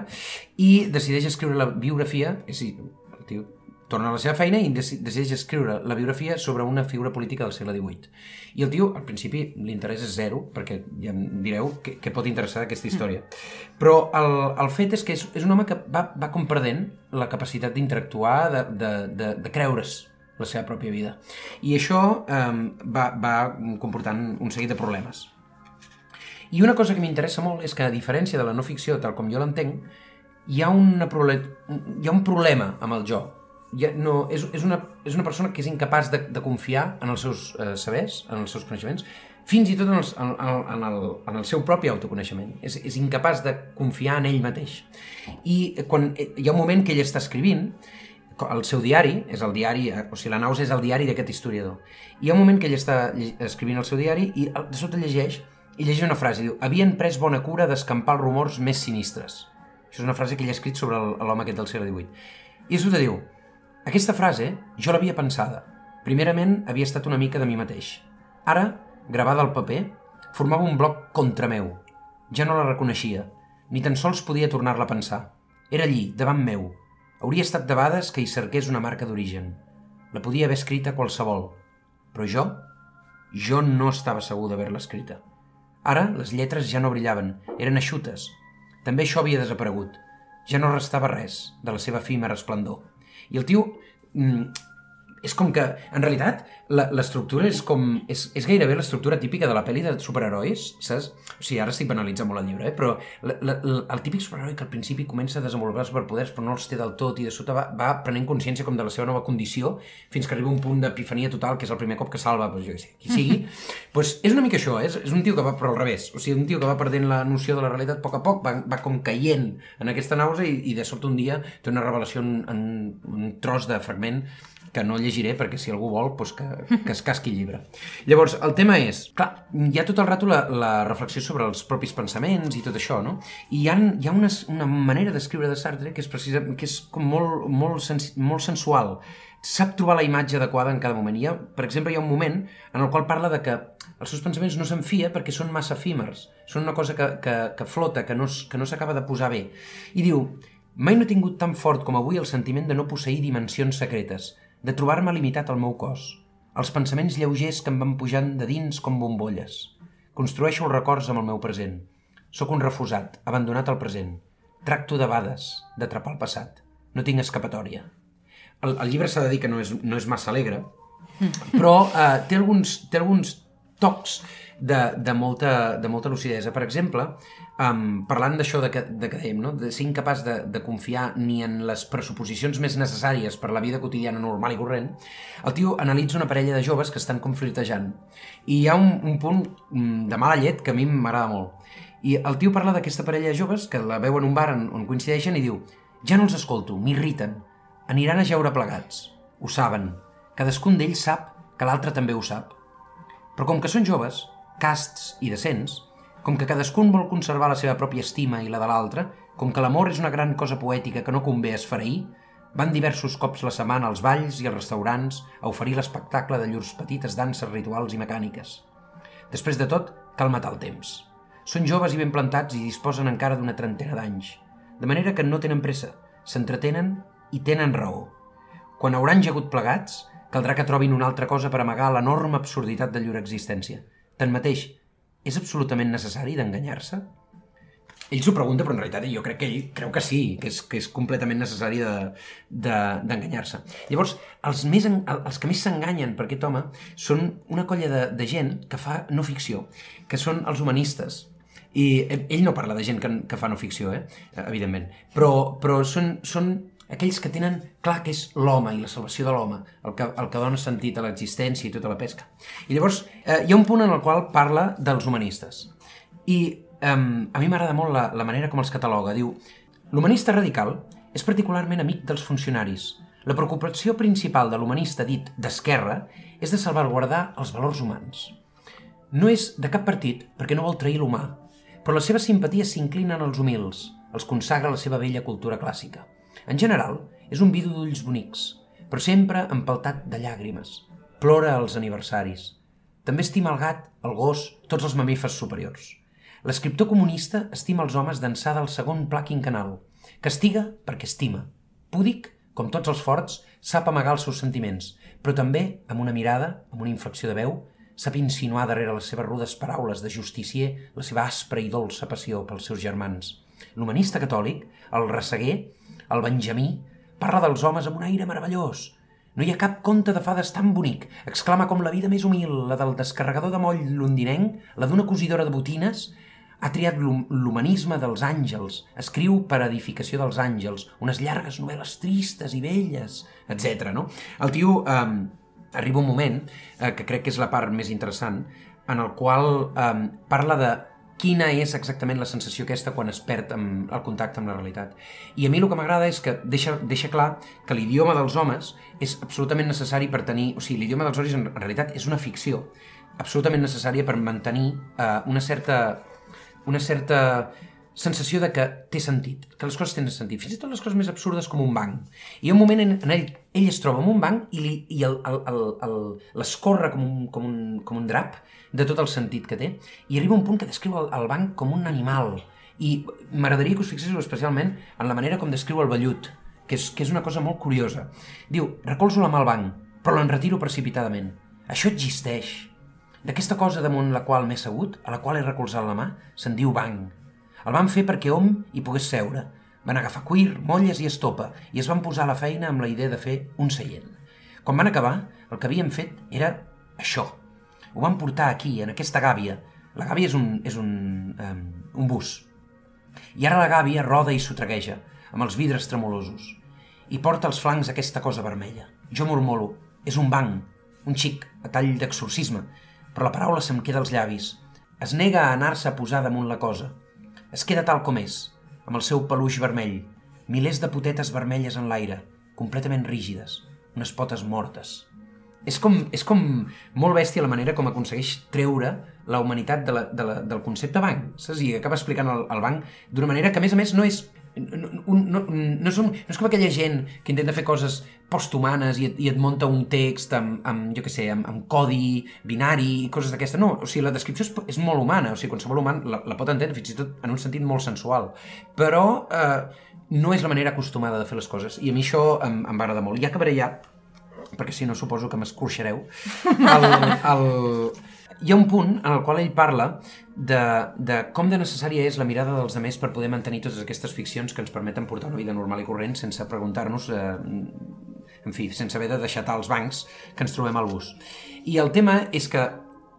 i decideix escriure la biografia, és a dir, el tio torna a la seva feina i decideix escriure la biografia sobre una figura política del segle XVIII. I el tio, al principi, l'interès és zero, perquè ja em direu què, què pot interessar aquesta història. Però el, el fet és que és, és un home que va, va com perdent la capacitat d'interactuar, de, de, de, de creure's la seva pròpia vida. I això eh, va, va comportant un seguit de problemes. I una cosa que m'interessa molt és que, a diferència de la no ficció, tal com jo l'entenc, hi, ha una hi ha un problema amb el jo. ha, no, és, és, una, és una persona que és incapaç de, de confiar en els seus eh, sabers, en els seus coneixements, fins i tot en, els, en, en, el, en el seu propi autoconeixement. És, és incapaç de confiar en ell mateix. I quan eh, hi ha un moment que ell està escrivint, el seu diari, és el diari, o sigui, la naus és el diari d'aquest historiador. Hi ha un moment que ell està escrivint el seu diari i de sota llegeix, i llegeix una frase, diu, havien pres bona cura d'escampar els rumors més sinistres. Això és una frase que ell ha escrit sobre l'home aquest del segle XVIII. I a sota diu, aquesta frase jo l'havia pensada. Primerament havia estat una mica de mi mateix. Ara, gravada al paper, formava un bloc contra meu. Ja no la reconeixia, ni tan sols podia tornar-la a pensar. Era allí, davant meu, Hauria estat debades que hi cerqués una marca d'origen. La podia haver escrita qualsevol. Però jo, jo no estava segur d'haver-la escrita. Ara les lletres ja no brillaven, eren eixutes. També això havia desaparegut. Ja no restava res de la seva fima resplendor. I el tio mm, és com que, en realitat, l'estructura és com... És, és gairebé l'estructura típica de la pel·li de superherois, saps? O sigui, ara estic banalitzant molt el llibre, eh? però la, la, el típic superheroi que al principi comença a desenvolupar superpoders però no els té del tot i de sota va, va prenent consciència com de la seva nova condició fins que arriba un punt d'epifania total que és el primer cop que salva, doncs jo què sé, qui sigui. pues és una mica això, eh? és un tio que va per al revés, o sigui, un tio que va perdent la noció de la realitat a poc a poc, va, va com caient en aquesta nausa i, i de sobte un dia té una revelació en, en un tros de fragment que no llegiré perquè si algú vol doncs que, que es casqui llibre. Llavors, el tema és, clar, hi ha tot el rato la, la reflexió sobre els propis pensaments i tot això, no? I hi ha, hi ha una, una manera d'escriure de Sartre que és, precisa, que és com molt, molt, sens, molt sensual. Sap trobar la imatge adequada en cada moment. Hi ha, per exemple, hi ha un moment en el qual parla de que els seus pensaments no s'enfia perquè són massa efímers, són una cosa que, que, que flota, que no, que no s'acaba de posar bé. I diu, Mai no he tingut tan fort com avui el sentiment de no posseir dimensions secretes, de trobar-me limitat al meu cos, els pensaments lleugers que em van pujant de dins com bombolles. Construeixo els records amb el meu present. Sóc un refusat, abandonat al present. Tracto de bades, d'atrapar el passat. No tinc escapatòria. El, el llibre s'ha de dir que no és, no és massa alegre, però eh, té, alguns, té alguns tocs de, de, molta, de molta lucidesa. Per exemple, um, parlant d'això de, que, de que dèiem, no? de ser incapaç de, de confiar ni en les pressuposicions més necessàries per la vida quotidiana normal i corrent, el tio analitza una parella de joves que estan conflirtejant. I hi ha un, un punt mm, de mala llet que a mi m'agrada molt. I el tio parla d'aquesta parella de joves que la veu en un bar on, on coincideixen i diu ja no els escolto, m'irriten, aniran a jeure plegats. Ho saben. Cadascun d'ells sap que l'altre també ho sap. Però com que són joves, casts i decents, com que cadascun vol conservar la seva pròpia estima i la de l'altre, com que l'amor és una gran cosa poètica que no convé esfereir, van diversos cops la setmana als balls i als restaurants a oferir l'espectacle de llurs petites danses rituals i mecàniques. Després de tot, cal matar el temps. Són joves i ben plantats i disposen encara d'una trentena d'anys, de manera que no tenen pressa, s'entretenen i tenen raó. Quan hauran jagut plegats, caldrà que trobin una altra cosa per amagar l'enorme absurditat de llur existència. Tanmateix, és absolutament necessari d'enganyar-se? Ell s'ho pregunta, però en realitat jo crec que ell creu que sí, que és, que és completament necessari d'enganyar-se. De, de, Llavors, els, més, els que més s'enganyen per aquest home són una colla de, de gent que fa no ficció, que són els humanistes. I ell no parla de gent que, que fa no ficció, eh? evidentment, però, però són, són aquells que tenen clar que és l'home i la salvació de l'home, el, que, el que dona sentit a l'existència i tota la pesca. I llavors eh, hi ha un punt en el qual parla dels humanistes. I eh, a mi m'agrada molt la, la manera com els cataloga. Diu, l'humanista radical és particularment amic dels funcionaris. La preocupació principal de l'humanista dit d'esquerra és de salvaguardar els valors humans. No és de cap partit perquè no vol trair l'humà, però les seves simpaties s'inclinen als humils, els consagra la seva vella cultura clàssica. En general, és un vidu d'ulls bonics, però sempre empaltat de llàgrimes. Plora als aniversaris. També estima el gat, el gos, tots els mamífers superiors. L'escriptor comunista estima els homes d'ençà del segon pla quinquenal. Castiga perquè estima. Púdic, com tots els forts, sap amagar els seus sentiments, però també, amb una mirada, amb una inflexió de veu, sap insinuar darrere les seves rudes paraules de justicier la seva aspra i dolça passió pels seus germans. L'humanista catòlic, el resseguer, el Benjamí parla dels homes amb un aire meravellós. No hi ha cap conte de fades tan bonic. Exclama com la vida més humil, la del descarregador de moll londinenc, la d'una cosidora de botines, ha triat l'humanisme dels àngels, escriu per edificació dels àngels, unes llargues novel·les tristes i velles, etc. No? El tio eh, arriba un moment, eh, que crec que és la part més interessant, en el qual eh, parla de quina és exactament la sensació aquesta quan es perd amb el contacte amb la realitat. I a mi el que m'agrada és que deixa, deixa clar que l'idioma dels homes és absolutament necessari per tenir... O sigui, l'idioma dels homes en, realitat és una ficció absolutament necessària per mantenir uh, una certa una certa sensació de que té sentit, que les coses tenen sentit, fins i tot les coses més absurdes com un banc. I un moment en, en ell, ell es troba en un banc i, li, i l'escorre com, un, com, un, com un drap de tot el sentit que té, i arriba un punt que descriu el, el banc com un animal. I m'agradaria que us fixéssiu especialment en la manera com descriu el vellut, que és, que és una cosa molt curiosa. Diu, recolzo la mà al banc, però l'en retiro precipitadament. Això existeix. D'aquesta cosa damunt la qual m'he segut, a la qual he recolzat la mà, se'n diu banc el van fer perquè hom hi pogués seure. Van agafar cuir, molles i estopa i es van posar a la feina amb la idea de fer un seient. Quan van acabar, el que havien fet era això. Ho van portar aquí, en aquesta gàbia. La gàbia és un, és un, um, un bus. I ara la gàbia roda i s'otregueja, amb els vidres tremolosos. I porta als flancs aquesta cosa vermella. Jo murmolo, és un banc, un xic, a tall d'exorcisme, però la paraula se'm queda als llavis. Es nega a anar-se a posar damunt la cosa. Es queda tal com és, amb el seu peluix vermell, milers de potetes vermelles en l'aire, completament rígides, unes potes mortes. És com, és com molt bèstia la manera com aconsegueix treure la humanitat de la, de la, del concepte banc, saps? I acaba explicant el, el banc d'una manera que, a més a més, no és, no, no, no, no, som, no és com aquella gent que intenta fer coses posthumanes i, et, i et munta un text amb, amb jo què sé, amb, amb codi binari i coses d'aquesta. No, o sigui, la descripció és, és molt humana, o sigui, qualsevol humà la, la pot entendre, fins i tot en un sentit molt sensual. Però eh, no és la manera acostumada de fer les coses, i a mi això em, em va agradar molt. I acabaré ja, perquè si no suposo que m'escorxareu, el, el, hi ha un punt en el qual ell parla de, de com de necessària és la mirada dels altres per poder mantenir totes aquestes ficcions que ens permeten portar una vida normal i corrent sense preguntar-nos, eh, en fi, sense haver de deixar els bancs que ens trobem al bus. I el tema és que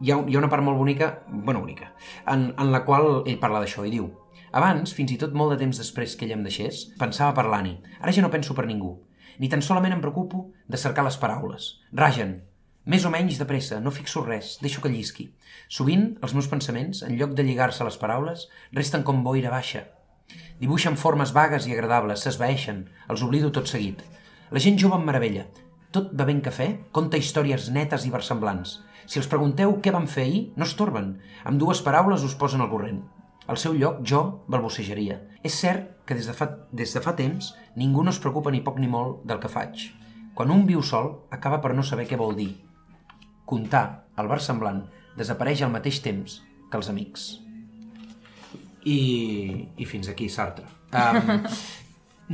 hi ha, hi ha una part molt bonica, bueno, bonica, en, en la qual ell parla d'això i diu abans, fins i tot molt de temps després que ell em deixés, pensava per l'Ani. Ara ja no penso per ningú. Ni tan solament em preocupo de cercar les paraules. Ragen, més o menys de pressa, no fixo res, deixo que llisqui. Sovint, els meus pensaments, en lloc de lligar-se a les paraules, resten com boira baixa. Dibuixen formes vagues i agradables, s'esvaeixen, els oblido tot seguit. La gent jove em meravella. Tot bevent cafè, conta històries netes i versemblants. Si els pregunteu què van fer ahir, no estorben. Amb dues paraules us posen al corrent. Al seu lloc, jo balbucejaria. És cert que des de, fa, des de fa temps ningú no es preocupa ni poc ni molt del que faig. Quan un viu sol, acaba per no saber què vol dir, contar el versemblant desapareix al mateix temps que els amics. I, i fins aquí Sartre. Um,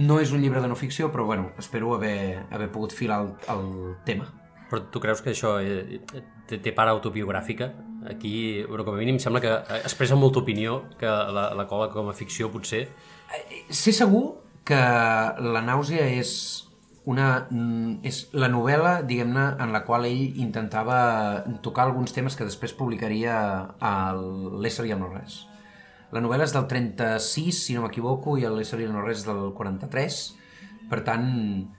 no és un llibre de no ficció, però bueno, espero haver, haver pogut filar el, el tema. Però tu creus que això eh, té, té part autobiogràfica? Aquí, però com a mínim, sembla que expressa molta opinió que la, la cola com a ficció potser... Eh, sé segur que la nàusea és una, mm, és la novel·la, diguem-ne, en la qual ell intentava tocar alguns temes que després publicaria a l'Ésser i el no res. La novel·la és del 36, si no m'equivoco, i l'Ésser i el no res del 43, per tant,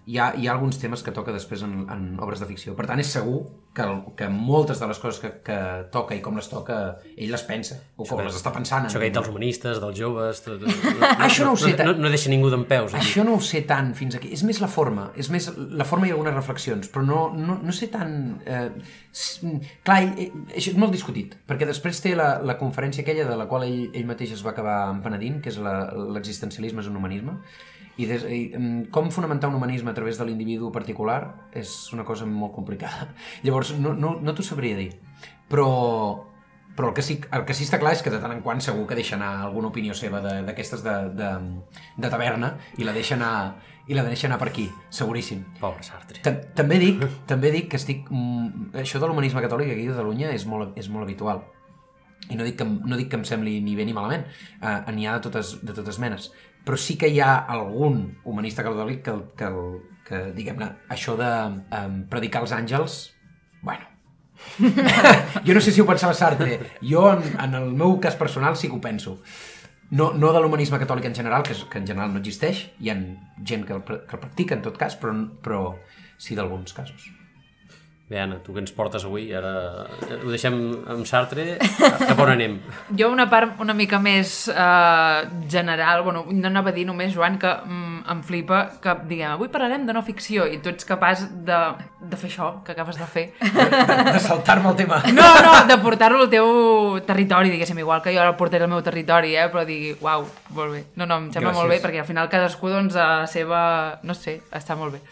hi ha, hi ha alguns temes que toca després en, en obres de ficció. Per tant, és segur que, que moltes de les coses que, que toca i com les toca, ell les pensa, o com les està pensant. Això que dels humanistes, dels joves... Tot, tot, no, això no ho sé tant. No, no, no deixa ningú d'en peus. Aquí. Això no ho sé tant fins aquí. És més la forma, és més la forma i algunes reflexions, però no, no, no sé tant... Eh, clar, ell, eh, això és molt discutit, perquè després té la, la conferència aquella de la qual ell, ell mateix es va acabar empenedint, que és l'existencialisme és un humanisme, i, des, i com fonamentar un humanisme a través de l'individu particular és una cosa molt complicada. Llavors, no, no, no t'ho sabria dir. Però, però el que, sí, el que sí està clar és que de tant en quant segur que deixa anar alguna opinió seva d'aquestes de, de, de, de taverna i la deixa anar, i la deixa anar per aquí, seguríssim. Pobre Sartre. T també dic, també dic que estic... Mm, això de l'humanisme catòlic aquí a Catalunya és molt, és molt habitual. I no dic que, no dic que em sembli ni bé ni malament, uh, n'hi ha de totes, de totes menes però sí que hi ha algun humanista catòlic que, que, que diguem-ne, això de um, predicar els àngels, bueno, jo no sé si ho pensava Sartre, jo en, en el meu cas personal sí que ho penso. No, no de l'humanisme catòlic en general, que, és, que en general no existeix, hi ha gent que el, que el practica en tot cas, però, però sí d'alguns casos. Bé, Anna, tu que ens portes avui? Ara ho deixem amb Sartre. Cap on anem? Jo una part una mica més uh, general, bueno, no anava a dir només, Joan, que mm, em flipa que diguem, avui parlarem de no ficció i tu ets capaç de, de fer això que acabes de fer. De, saltar-me el tema. No, no, de portar-lo al teu territori, diguéssim, igual que jo ara el portaré al meu territori, eh? però digui, uau, molt bé. No, no, em sembla Gràcies. molt bé, perquè al final cadascú, doncs, a la seva... no sé, està molt bé.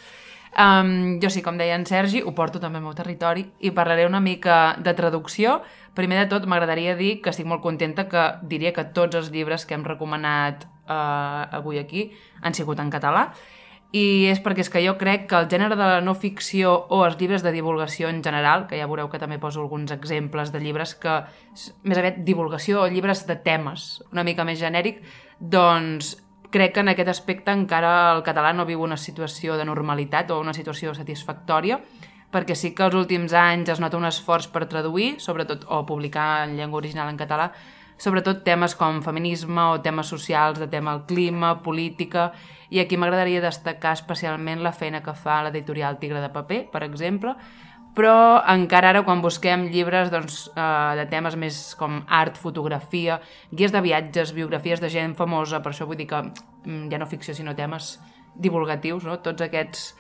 Um, jo sí, com deia en Sergi, ho porto també al meu territori i parlaré una mica de traducció. Primer de tot, m'agradaria dir que estic molt contenta que diria que tots els llibres que hem recomanat uh, avui aquí han sigut en català i és perquè és que jo crec que el gènere de la no ficció o els llibres de divulgació en general, que ja veureu que també poso alguns exemples de llibres que més aviat divulgació o llibres de temes una mica més genèric, doncs crec que en aquest aspecte encara el català no viu una situació de normalitat o una situació satisfactòria, perquè sí que els últims anys es nota un esforç per traduir, sobretot, o publicar en llengua original en català, sobretot temes com feminisme o temes socials, de tema el clima, política, i aquí m'agradaria destacar especialment la feina que fa l'editorial Tigre de Paper, per exemple, però encara ara quan busquem llibres doncs, eh, de temes més com art, fotografia, guies de viatges, biografies de gent famosa, per això vull dir que mm, ja no ficció sinó temes divulgatius, no? tots aquests...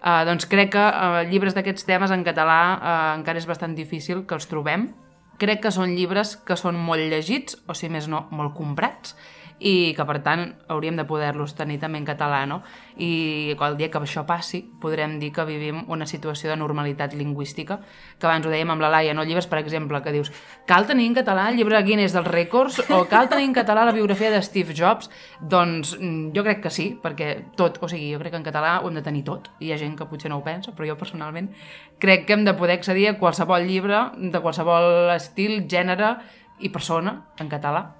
Eh, doncs crec que eh, llibres d'aquests temes en català eh, encara és bastant difícil que els trobem. Crec que són llibres que són molt llegits, o si més no, molt comprats, i que per tant hauríem de poder-los tenir també en català, no? I el dia que això passi podrem dir que vivim una situació de normalitat lingüística, que abans ho dèiem amb la Laia, no? Llibres, per exemple, que dius cal tenir en català el llibre Guinness dels rècords o cal tenir en català la biografia de Steve Jobs? Doncs mm, jo crec que sí, perquè tot, o sigui, jo crec que en català ho hem de tenir tot. Hi ha gent que potser no ho pensa, però jo personalment crec que hem de poder accedir a qualsevol llibre de qualsevol estil, gènere i persona en català.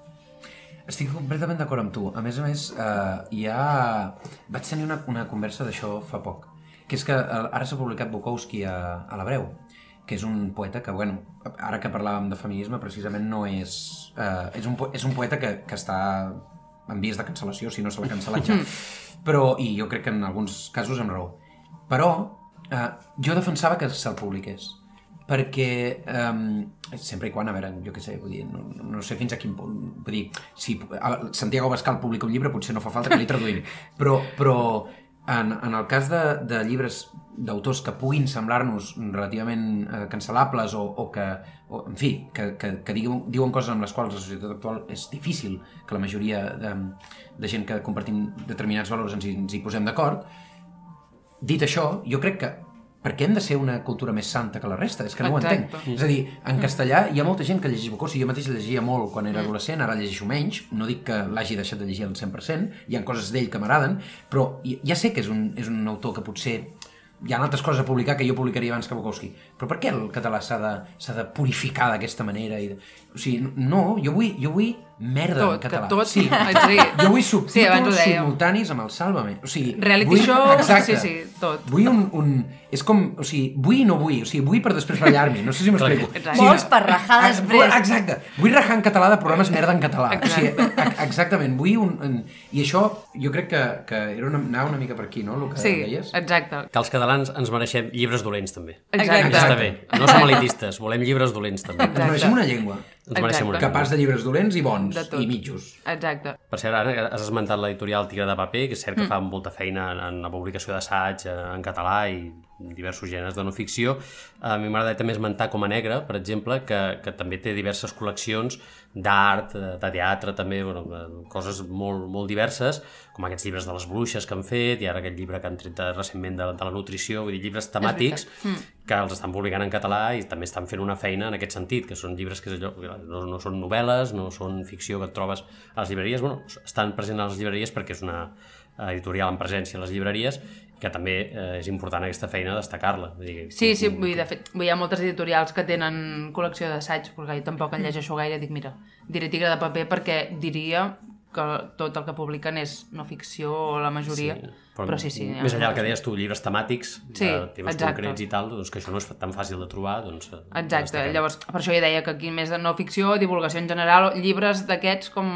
Estic completament d'acord amb tu. A més a més, eh, hi ha... Vaig tenir una, una conversa d'això fa poc, que és que eh, ara s'ha publicat Bukowski a, a l'Hebreu, que és un poeta que, bueno, ara que parlàvem de feminisme, precisament no és... Eh, és, un, és un poeta que, que està en vies de cancel·lació, si no se l'ha cancel·lat ja. Però, i jo crec que en alguns casos amb raó. Però eh, jo defensava que se'l publiqués perquè um, sempre i quan, a veure, jo què sé, vull dir, no, no sé fins a quin punt, vull dir, si Santiago Bascal publica un llibre potser no fa falta que li traduïm, però, però en, en el cas de, de llibres d'autors que puguin semblar-nos relativament eh, cancel·lables o, o que, o, en fi, que, que, que diuen, diuen coses amb les quals la societat actual és difícil que la majoria de, de gent que compartim determinats valors ens hi, ens hi posem d'acord, dit això, jo crec que per què hem de ser una cultura més santa que la resta? És que no Exacte. ho entenc. És a dir, en castellà hi ha molta gent que llegeix Bukowski, jo mateix llegia molt quan era adolescent, ara llegeixo menys, no dic que l'hagi deixat de llegir al 100%, hi ha coses d'ell que m'agraden, però ja sé que és un, és un autor que potser hi ha altres coses a publicar que jo publicaria abans que Bukowski, però per què el català s'ha de, de purificar d'aquesta manera? I de... O sigui, no, jo vull, jo vull merda Tot, en català. que tot- Sí, sí. jo vull Sí, abans subtítols dèiem. simultanis amb el Sálvame. O sigui, Reality vull... show, Exacte. sí, sí, tot. Vull un, un... És com... O sigui, vull i no vull. O sigui, vull per després ballar-me. No sé si m'explico. Exacte. O sigui, Vols per rajar després. Exacte. Vull rajar en català de programes merda en català. O sigui, Exacte. ex- exactament. Vull un... un... I això jo crec que, que era una, anava una mica per aquí, no? El que Sí, deies. exacte. Que els catalans ens mereixem llibres dolents, també. Exacte. Està bé. No som elitistes, volem llibres dolents, també. Ens mereixem una llengua. Ens mereixem una Exacte. Capaç de llibres dolents i bons. I mitjos. Exacte. Per cert, ara has esmentat l'editorial Tigre de Paper, que és cert que fa molta feina en, en la publicació d'assaig eh, en català i diversos gèneres de no ficció. A mi m'agrada també esmentar Com a Negre, per exemple, que, que també té diverses col·leccions d'art, eh, de teatre, també, bueno, eh, coses molt, molt diverses, com aquests llibres de les bruixes que han fet, i ara aquest llibre que han tret recentment de, de la nutrició, vull dir, llibres temàtics que els estan publicant en català i també estan fent una feina en aquest sentit, que són llibres que és allò, no, no són novel·les, no són ficció que et trobes a les llibreries, bueno, estan presents a les llibreries perquè és una editorial en presència a les llibreries que també eh, és important aquesta feina destacar-la. Vull dir, Sí, sí, vull de fet, vull hi ha moltes editorials que tenen col·lecció d'assaig, perquè jo tampoc en llegeixo gaire, dic, mira, diré tigre de paper perquè diria que tot el que publiquen és no ficció o la majoria, sí, però, però sí, sí. Més enllà del que deies tu, llibres temàtics, Sí, de temes exacte. concrets i tal, doncs que això no és tan fàcil de trobar, doncs... eh, Exacte, destaquem. llavors, per això jo deia que aquí més de no ficció, divulgació en general, llibres d'aquests com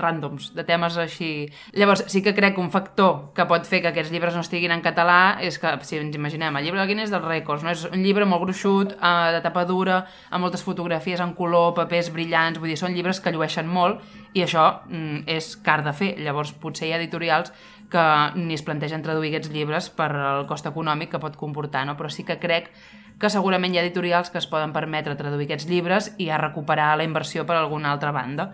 ràndoms, de temes així. Llavors, sí que crec que un factor que pot fer que aquests llibres no estiguin en català és que, si ens imaginem, el llibre de Guinness dels rècords, no? és un llibre molt gruixut, eh, de tapa dura, amb moltes fotografies en color, papers brillants, vull dir, són llibres que llueixen molt i això mm, és car de fer. Llavors, potser hi ha editorials que ni es plantegen traduir aquests llibres per el cost econòmic que pot comportar, no? però sí que crec que segurament hi ha editorials que es poden permetre traduir aquests llibres i a recuperar la inversió per alguna altra banda.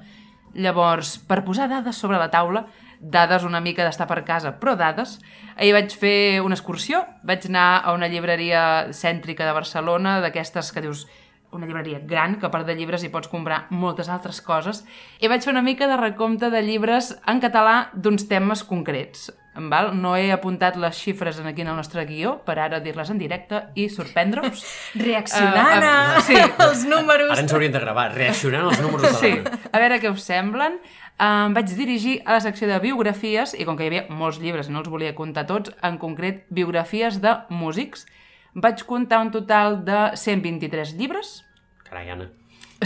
Llavors, per posar dades sobre la taula, dades una mica d'estar per casa, però dades, ahir vaig fer una excursió, vaig anar a una llibreria cèntrica de Barcelona, d'aquestes que dius una llibreria gran, que a part de llibres hi pots comprar moltes altres coses, i vaig fer una mica de recompte de llibres en català d'uns temes concrets. Val? No he apuntat les xifres en aquí en el nostre guió per ara dir-les en directe i sorprendre-us. Reaccionant Eh, a... sí. els números. Ara ens hauríem de gravar, reaccionant als números de Sí, l'Anna. a veure què us semblen. Em vaig dirigir a la secció de biografies i com que hi havia molts llibres i no els volia comptar tots, en concret biografies de músics, vaig comptar un total de 123 llibres. Carai, Anna.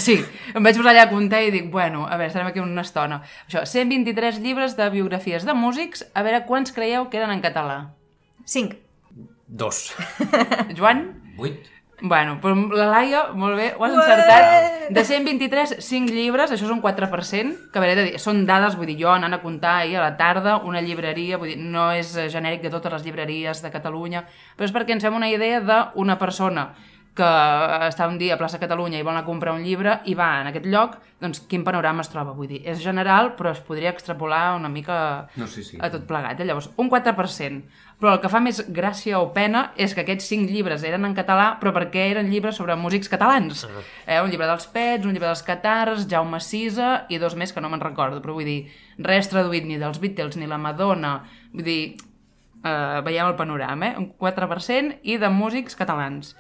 Sí, em vaig posar allà a comptar i dic, bueno, a veure, estarem aquí una estona. Això, 123 llibres de biografies de músics, a veure quants creieu que eren en català. 5. Dos. Joan? Vuit. Bueno, però la Laia, molt bé, ho has encertat. De 123, 5 llibres, això és un 4%, que a veure, he de dir, són dades, vull dir, jo anant a comptar ahir a la tarda, una llibreria, vull dir, no és genèric de totes les llibreries de Catalunya, però és perquè ens fem una idea d'una persona que està un dia a plaça Catalunya i vol anar a comprar un llibre i va en aquest lloc, doncs quin panorama es troba? Vull dir, és general, però es podria extrapolar una mica No, sí, sí. a tot plegat. Eh? Llavors, un 4%. Però el que fa més gràcia o pena és que aquests cinc llibres eren en català, però perquè eren llibres sobre músics catalans. Eh? Un llibre dels Pets, un llibre dels Catars, Jaume Sisa i dos més que no me'n recordo, però vull dir, res traduït ni dels Beatles ni la Madonna. Vull dir, eh, veiem el panorama, eh? un 4% i de músics catalans.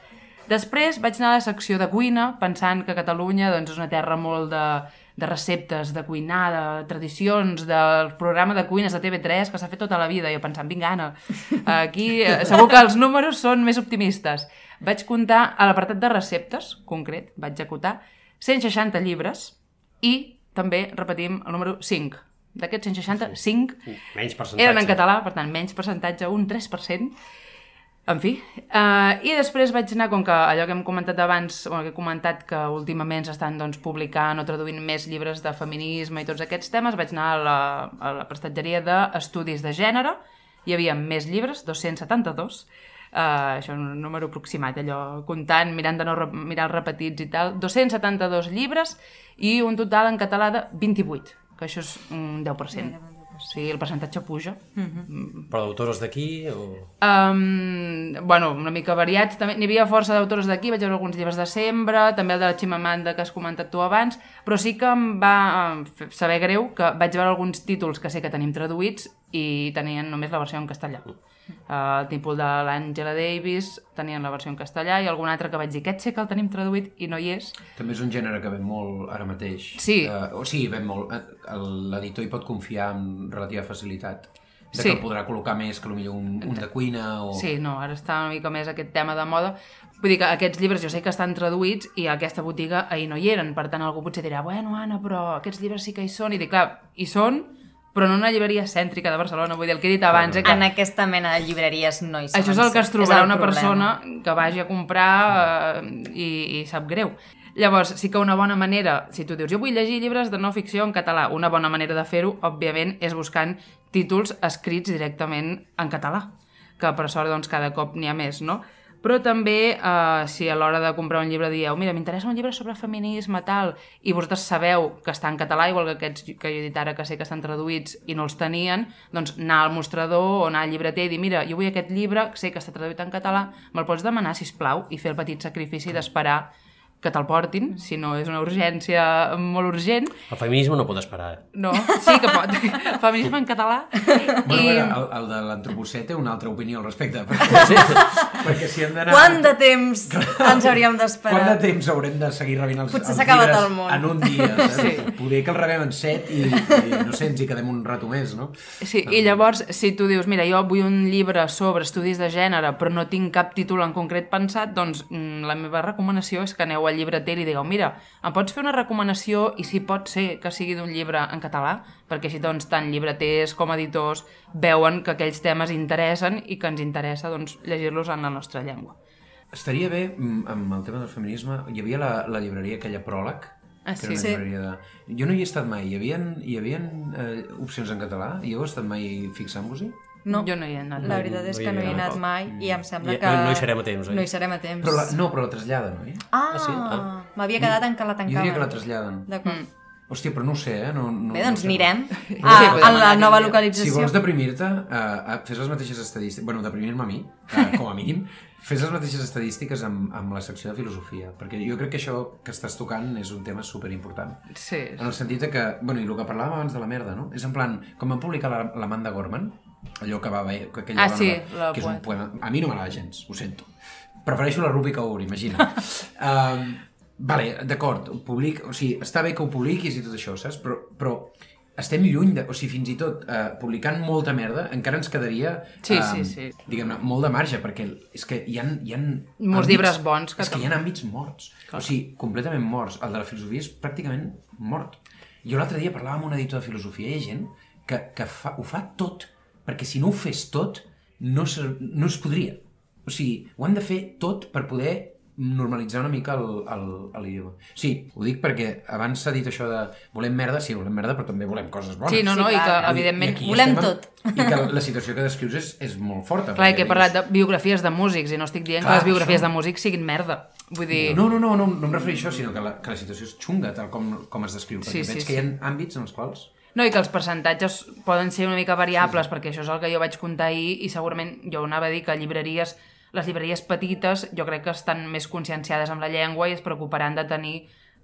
Després vaig anar a la secció de cuina, pensant que Catalunya doncs, és una terra molt de, de receptes, de cuinar, de tradicions, del programa de cuines de TV3 que s'ha fet tota la vida. Jo pensant, vinga, Anna, aquí eh, segur que els números són més optimistes. Vaig comptar a l'apartat de receptes, concret, vaig acotar, 160 llibres i també repetim el número 5. D'aquests 160, 5 Menys percentatge. eren en català, per tant, menys percentatge, un 3%. En fi. Uh, I després vaig anar, com que allò que hem comentat abans, o que he comentat que últimament s'estan doncs, publicant o traduint més llibres de feminisme i tots aquests temes, vaig anar a la, a la prestatgeria d'estudis de gènere. Hi havia més llibres, 272, Uh, això és un número aproximat, allò comptant, mirant de no re mirar els repetits i tal, 272 llibres i un total en català de 28, que això és un 10%. O sigui, el percentatge puja. Però d'autors d'aquí o... Um, bueno, una mica variats. També n'hi havia força d'autors d'aquí, vaig veure alguns llibres de Sembra, també el de la Chimamanda que has comentat tu abans, però sí que em va saber greu que vaig veure alguns títols que sé que tenim traduïts i tenien només la versió en castellà. Uh, el tipus de l'Àngela Davis tenien la versió en castellà i algun altre que vaig dir, aquest sé que el tenim traduït i no hi és. També és un gènere que ven molt ara mateix. Sí. Uh, o sigui, ven molt. Eh, L'editor hi pot confiar amb relativa facilitat. De Sí. que podrà col·locar més que potser un, un de cuina o... Sí, no, ara està una mica més aquest tema de moda. Vull dir que aquests llibres jo sé que estan traduïts i a aquesta botiga ahir no hi eren, per tant algú potser dirà, bueno, Anna, però aquests llibres sí que hi són. I dic, clar, hi són, però no una llibreria cèntrica de Barcelona, vull dir, el que he dit abans, eh, que En aquesta mena de llibreries no hi això és el que es trobarà una persona que vagi a comprar eh, i, i sap greu. Llavors, sí que una bona manera, si tu dius, jo vull llegir llibres de no ficció en català, una bona manera de fer-ho, òbviament, és buscant títols escrits directament en català, que per sort doncs, cada cop n'hi ha més, no? Però també, eh, si a l'hora de comprar un llibre dieu, mira, m'interessa un llibre sobre feminisme, tal, i vosaltres sabeu que està en català, igual que aquests que jo he dit ara que sé que estan traduïts i no els tenien, doncs anar al mostrador o anar al llibreter i dir, mira, jo vull aquest llibre, sé que està traduït en català, me'l pots demanar, si plau? I fer el petit sacrifici d'esperar que te'l portin, si no és una urgència molt urgent. El feminisme no pot esperar. eh? No, sí que pot. Feminisme en català. Bueno, I... I... el, el de l'antropocè té una altra opinió al respecte. Perquè, perquè si hem d'anar... Quant de temps ens hauríem d'esperar? Quant de temps haurem de seguir rebent els, Potser els llibres el món. en un dia? Saps? Sí. Poder que el rebem en set i, i no sé, ens hi quedem un rato més, no? Sí, i llavors, si tu dius, mira, jo vull un llibre sobre estudis de gènere, però no tinc cap títol en concret pensat, doncs mm, la meva recomanació és que aneu al llibreter i digueu, mira, em pots fer una recomanació i si pot ser que sigui d'un llibre en català? Perquè així, doncs, tant llibreters com editors veuen que aquells temes interessen i que ens interessa, doncs, llegir-los en la nostra llengua. Estaria bé, mm, amb el tema del feminisme, hi havia la, la llibreria aquella Pròleg, Ah, una sí? Sí. de... Jo no hi he estat mai. Hi havia, hi havia eh, opcions en català? Hi heu estat mai fixant-vos-hi? No, Jo no hi he anat. la veritat és no que no hi he anat mai i em sembla I- que... no- no hi serem a temps, oi? No hi serem a temps. Però la, no, però la traslladen, oi? Ah, Ah, sí? Ah. m'havia quedat en que la Jo tancaven. diria que la traslladen. D'acord. Mm. Hòstia, però no ho sé, eh? No, no, Bé, doncs no sé. anirem Sí, a, podem a la nova localització. Si vols deprimir-te, uh, fes les mateixes estadístiques... Bueno, deprimir-me a mi, uh, com a mínim, fes les mateixes estadístiques amb, amb la secció de filosofia, perquè jo crec que això que estàs tocant és un tema superimportant. Sí, En el sentit de que, bueno, i el que parlàvem abans de la merda, no? És en plan, com van publicar la- l'Amanda Gorman, allò que va veure, que aquella Ah, dona sí, la que és un poema... A mi no m'agrada gens, ho sento. Prefereixo la Rupi Kaur, imagina. um, vale, d'acord, public... o sigui, està bé que ho publiquis i tot això, saps? Però, però estem lluny de... O sigui, fins i tot uh, publicant molta merda encara ens quedaria... Sí, sí, sí. Diguem-ne, molt de marge, perquè és que hi ha... Hi ha Molts llibres bons que És que hi ha àmbits morts. O sigui, completament morts. El de la filosofia és pràcticament mort. Jo l'altre dia parlava amb un editor de filosofia i hi ha gent que, que fa, ho fa tot, perquè si no ho fes tot, no, se, no es podria. O sigui, ho han de fer tot per poder normalitzar una mica el- el- l'idioma. Sí, ho dic perquè abans s'ha dit això de volem merda, sí, volem merda, però també volem coses bones. Sí, no, Sí, no, i que, clar. evidentment... I volem estem tot. I que la situació que descrius és, és molt forta. Clar, que he parlat de biografies de músics i no estic dient Clar, que les biografies això. de músics siguin merda. Vull dir... No, no, no, no, no em refereixo a això, sinó que la, que la situació és xunga, tal com, com es descriu. Perquè Sí, sí, veig sí. que hi ha àmbits en els quals... No, i que els percentatges poden ser una mica variables, perquè això és el que jo vaig comptar ahir, i segurament jo anava a dir que llibreries, les llibreries petites jo crec que estan més conscienciades amb la llengua i es preocuparan de tenir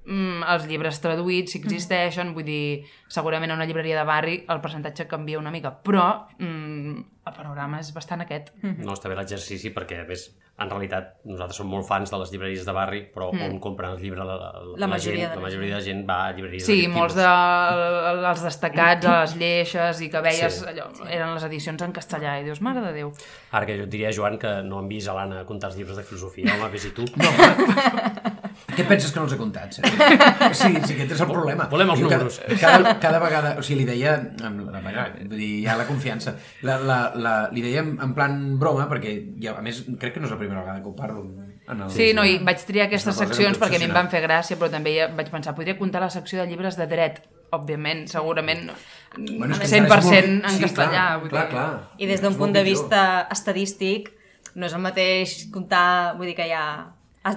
mm, els llibres traduïts, si existeixen, vull dir, segurament a una llibreria de barri el percentatge canvia una mica, però mm, el panorama és bastant aquest. No està bé l'exercici perquè, a més, en realitat nosaltres som molt fans de les llibreries de barri, però Mm. on compren el llibre la, la, La majoria gent, de la la majoria de gent va a llibreries Sí, molts tipus. de els destacats a les lleixes i que veies Sí. allò, eren les edicions en castellà i dius, mare de Déu. Ara que jo et diria, Joan, que no han vist a l'Anna contar els llibres de filosofia, home, vés i tu. No, què penses que no els he contat? Sí, sí, sí aquest és el problema. Volem els números. Cada, cada, cada vegada, o sigui, li deia, amb la, la, vull dir, hi ha la confiança, la, la, la, li deia en, en plan broma, perquè, ja, a més, crec que no és la primera vegada que ho parlo. En el, Sí, no, i vaig triar aquestes seccions que perquè a mi em van fer gràcia, però també ja vaig pensar, podria comptar la secció de llibres de dret, òbviament, segurament Bueno, és que 100% encara és molt- en sí, castellà. Clar, vull clar, dir. clar. I des d'un punt de pitjor. vista estadístic, no és el mateix comptar, vull dir que hi ha...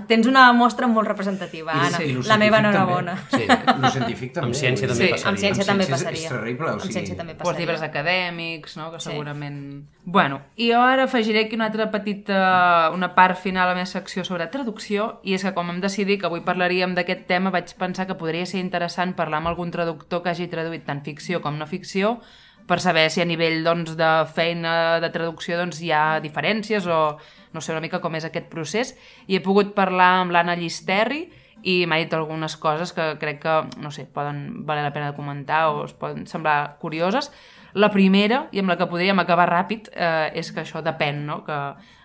Tens una mostra molt representativa, Anna. lo La meva científic enhorabona. també. Sí, lo científic també. Amb ciència també dir, passaria. Amb ciència Amb també ciència passaria. és terrible, o Amb sigui- ciència també Pues passaria. llibres acadèmics, no? que Sí. segurament... Bueno, i jo ara afegiré aquí una altra petita, una part final a la meva secció sobre traducció, i és que com vam decidir que avui parlaríem d'aquest tema, vaig pensar que podria ser interessant parlar amb algun traductor que hagi traduït tant ficció com no ficció, per saber si a nivell doncs, de feina de traducció doncs, hi ha diferències o no sé una mica com és aquest procés. I he pogut parlar amb l'Anna Llisterri, i m'ha dit algunes coses que crec que, no sé, poden valer la pena de comentar o es poden semblar curioses. La primera, i amb la que podríem acabar ràpid, eh, és que això depèn, no? Que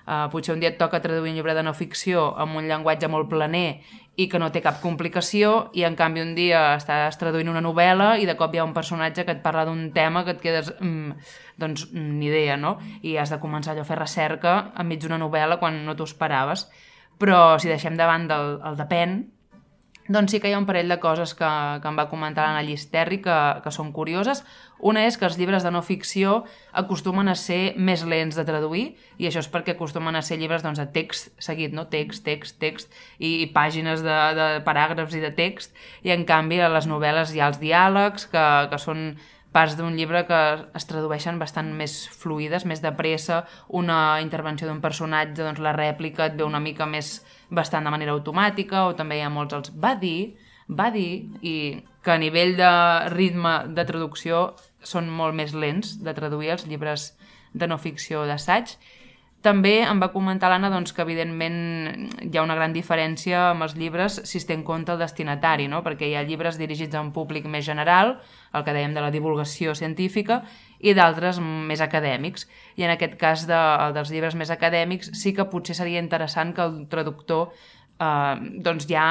eh, potser un dia et toca traduir un llibre de no ficció amb un llenguatge molt planer i que no té cap complicació, i en canvi un dia estàs traduint una novel·la i de cop hi ha un personatge que et parla d'un tema que et quedes... Mm, doncs mm, ni idea, no? I has de començar allò a fer recerca enmig d'una novel·la quan no t'ho esperaves. Però si deixem de banda el, el depèn, doncs sí que hi ha un parell de coses que, que em va comentar l'Anna Llisterri que, que són curioses. Una és que els llibres de no ficció acostumen a ser més lents de traduir i això és perquè acostumen a ser llibres doncs, de text seguit, no? text, text, text i, pàgines de, de paràgrafs i de text i en canvi a les novel·les hi ha els diàlegs que, que són parts d'un llibre que es tradueixen bastant més fluides, més de pressa, una intervenció d'un personatge, doncs la rèplica et ve una mica més bastant de manera automàtica, o també hi ha molts els va dir, va dir, i que a nivell de ritme de traducció són molt més lents de traduir els llibres de no ficció d'assaig. També em va comentar l'Anna doncs, que evidentment hi ha una gran diferència amb els llibres si es té en compte el destinatari, no? perquè hi ha llibres dirigits a un públic més general, el que dèiem de la divulgació científica, i d'altres més acadèmics. I en aquest cas de, el dels llibres més acadèmics sí que potser seria interessant que el traductor eh, doncs ja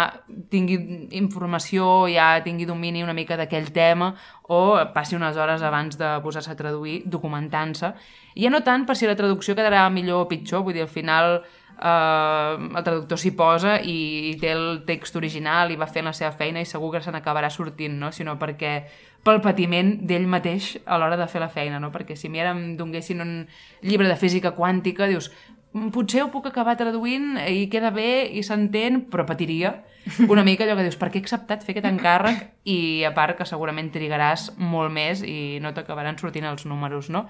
tingui informació, ja tingui domini una mica d'aquell tema o passi unes hores abans de posar-se a traduir documentant-se. Ja no tant per si la traducció quedarà millor o pitjor, vull dir, al final eh, el traductor s'hi posa i, té el text original i va fent la seva feina i segur que se n'acabarà sortint, no? sinó perquè pel patiment d'ell mateix a l'hora de fer la feina, no? perquè si mi ara em donguessin un llibre de física quàntica, dius, "Mm, potser ho puc acabar traduint i queda bé i s'entén, però patiria una mica allò que dius, per què he acceptat fer aquest encàrrec? I a part que segurament trigaràs molt més i no t'acabaran sortint els números, no?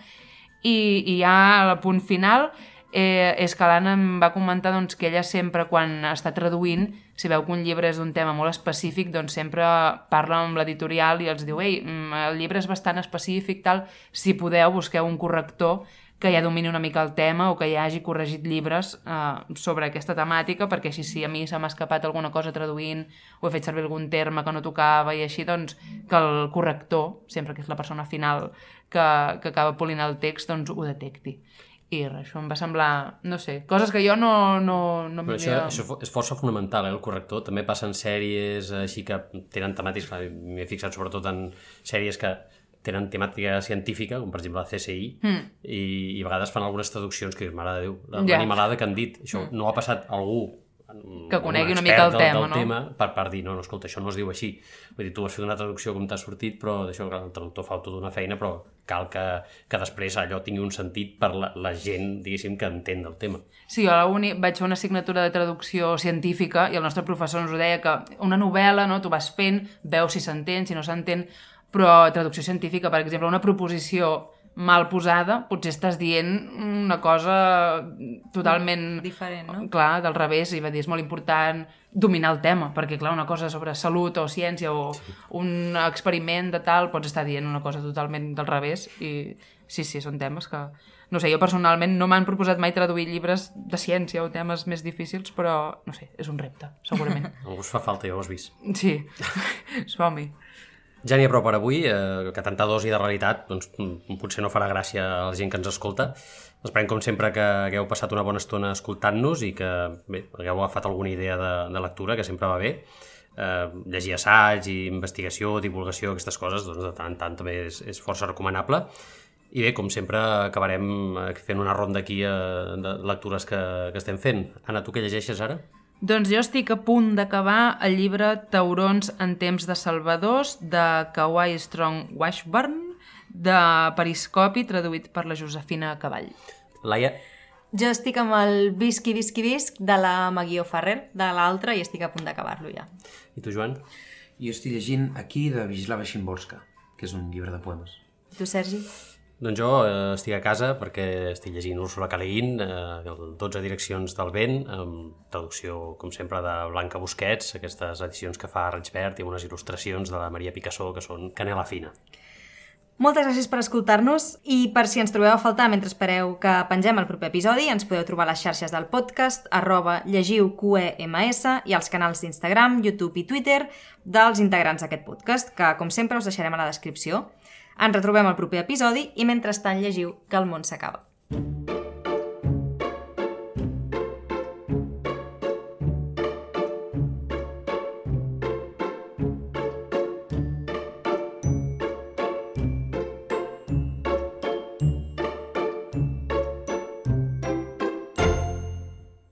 I, i ja al punt final eh, és que l'Anna em va comentar doncs, que ella sempre quan està traduint si veu que un llibre és d'un tema molt específic doncs sempre parla amb l'editorial i els diu ei, mm, el llibre és bastant específic tal, si podeu busqueu un corrector que ja domini una mica el tema o que ja hagi corregit llibres eh, sobre aquesta temàtica, perquè així si a mi se m'ha escapat alguna cosa traduint o he fet servir algun terme que no tocava i així, doncs que el corrector, sempre que és la persona final que, que acaba polint el text, doncs ho detecti. I res, això em va semblar, no sé, coses que jo no, no, no Però això, això és força fonamental, eh, el corrector. També passa en sèries així que tenen temàtics, m'he fixat sobretot en sèries que tenen temàtica científica, com per exemple la CSI, mm. i, i a vegades fan algunes traduccions que dius, mare de Déu, l'animalada que han dit. Això no ha passat a algú Que conegui un una mica el tema, del no? tema per, per dir, no, no, escolta, això no es diu així. Vull dir, tu has fet una traducció com t'ha sortit, però d'això el traductor fa tota una feina, però cal que, que després allò tingui un sentit per la, la gent, diguéssim, que entén del tema. Sí, jo a la uni vaig fer una assignatura de traducció científica i el nostre professor ens ho deia que una novel·la, no, tu vas fent, veus si s'entén, si no s'entén, però traducció científica, per exemple, una proposició mal posada, potser estàs dient una cosa totalment... Diferent, no? Clar, del revés, i va dir, és molt important dominar el tema, perquè clar, una cosa sobre salut o ciència o un experiment de tal, pots estar dient una cosa totalment del revés i sí, sí, són temes que... No sé, jo personalment no m'han proposat mai traduir llibres de ciència o temes més difícils, però, no sé, és un repte, segurament. Algú us fa falta, ja ho has vist. Sí, som-hi. Ja n'hi ha prou per avui, eh, que tanta dosi de realitat doncs, mm, potser no farà gràcia a la gent que ens escolta. Esperem, com sempre, que hagueu passat una bona estona escoltant-nos i que bé, hagueu agafat alguna idea de, de lectura, que sempre va bé. Eh, llegir assaig, i investigació, divulgació, aquestes coses, doncs de tant en tant també és, és força recomanable. I bé, com sempre, acabarem eh, fent una ronda aquí eh, de lectures que, que estem fent. Anna, tu què llegeixes ara? Doncs jo estic a punt d'acabar el llibre Taurons en temps de Salvadors de Kawai Strong Washburn de Periscopi, traduït per la Josefina Cavall. Laia? Jo estic amb el Visqui, Visqui, Visc de la Maguio Ferrer, de l'altre, i estic a punt d'acabar-lo ja. I tu, Joan? Jo estic llegint aquí de Wisława Szymborska, que és un llibre de poemes. Tu, Sergi? Doncs jo eh, estic a casa perquè estic llegint Úrsula K. Le Guin, eh, el 12 direccions del vent, amb traducció, com sempre, de Blanca Busquets, aquestes edicions que fa Rechbert i amb unes il·lustracions de la Maria Picasso que són canela fina. Moltes gràcies per escoltar-nos i per si ens trobeu a faltar mentre espereu que pengem el proper episodi, ens podeu trobar a les xarxes del podcast, arroba llegiu QEMS i als canals d'Instagram, YouTube i Twitter dels integrants d'aquest podcast, que com sempre us deixarem a la descripció. Ens retrobem al proper episodi i mentrestant llegiu que el món s'acaba. thank you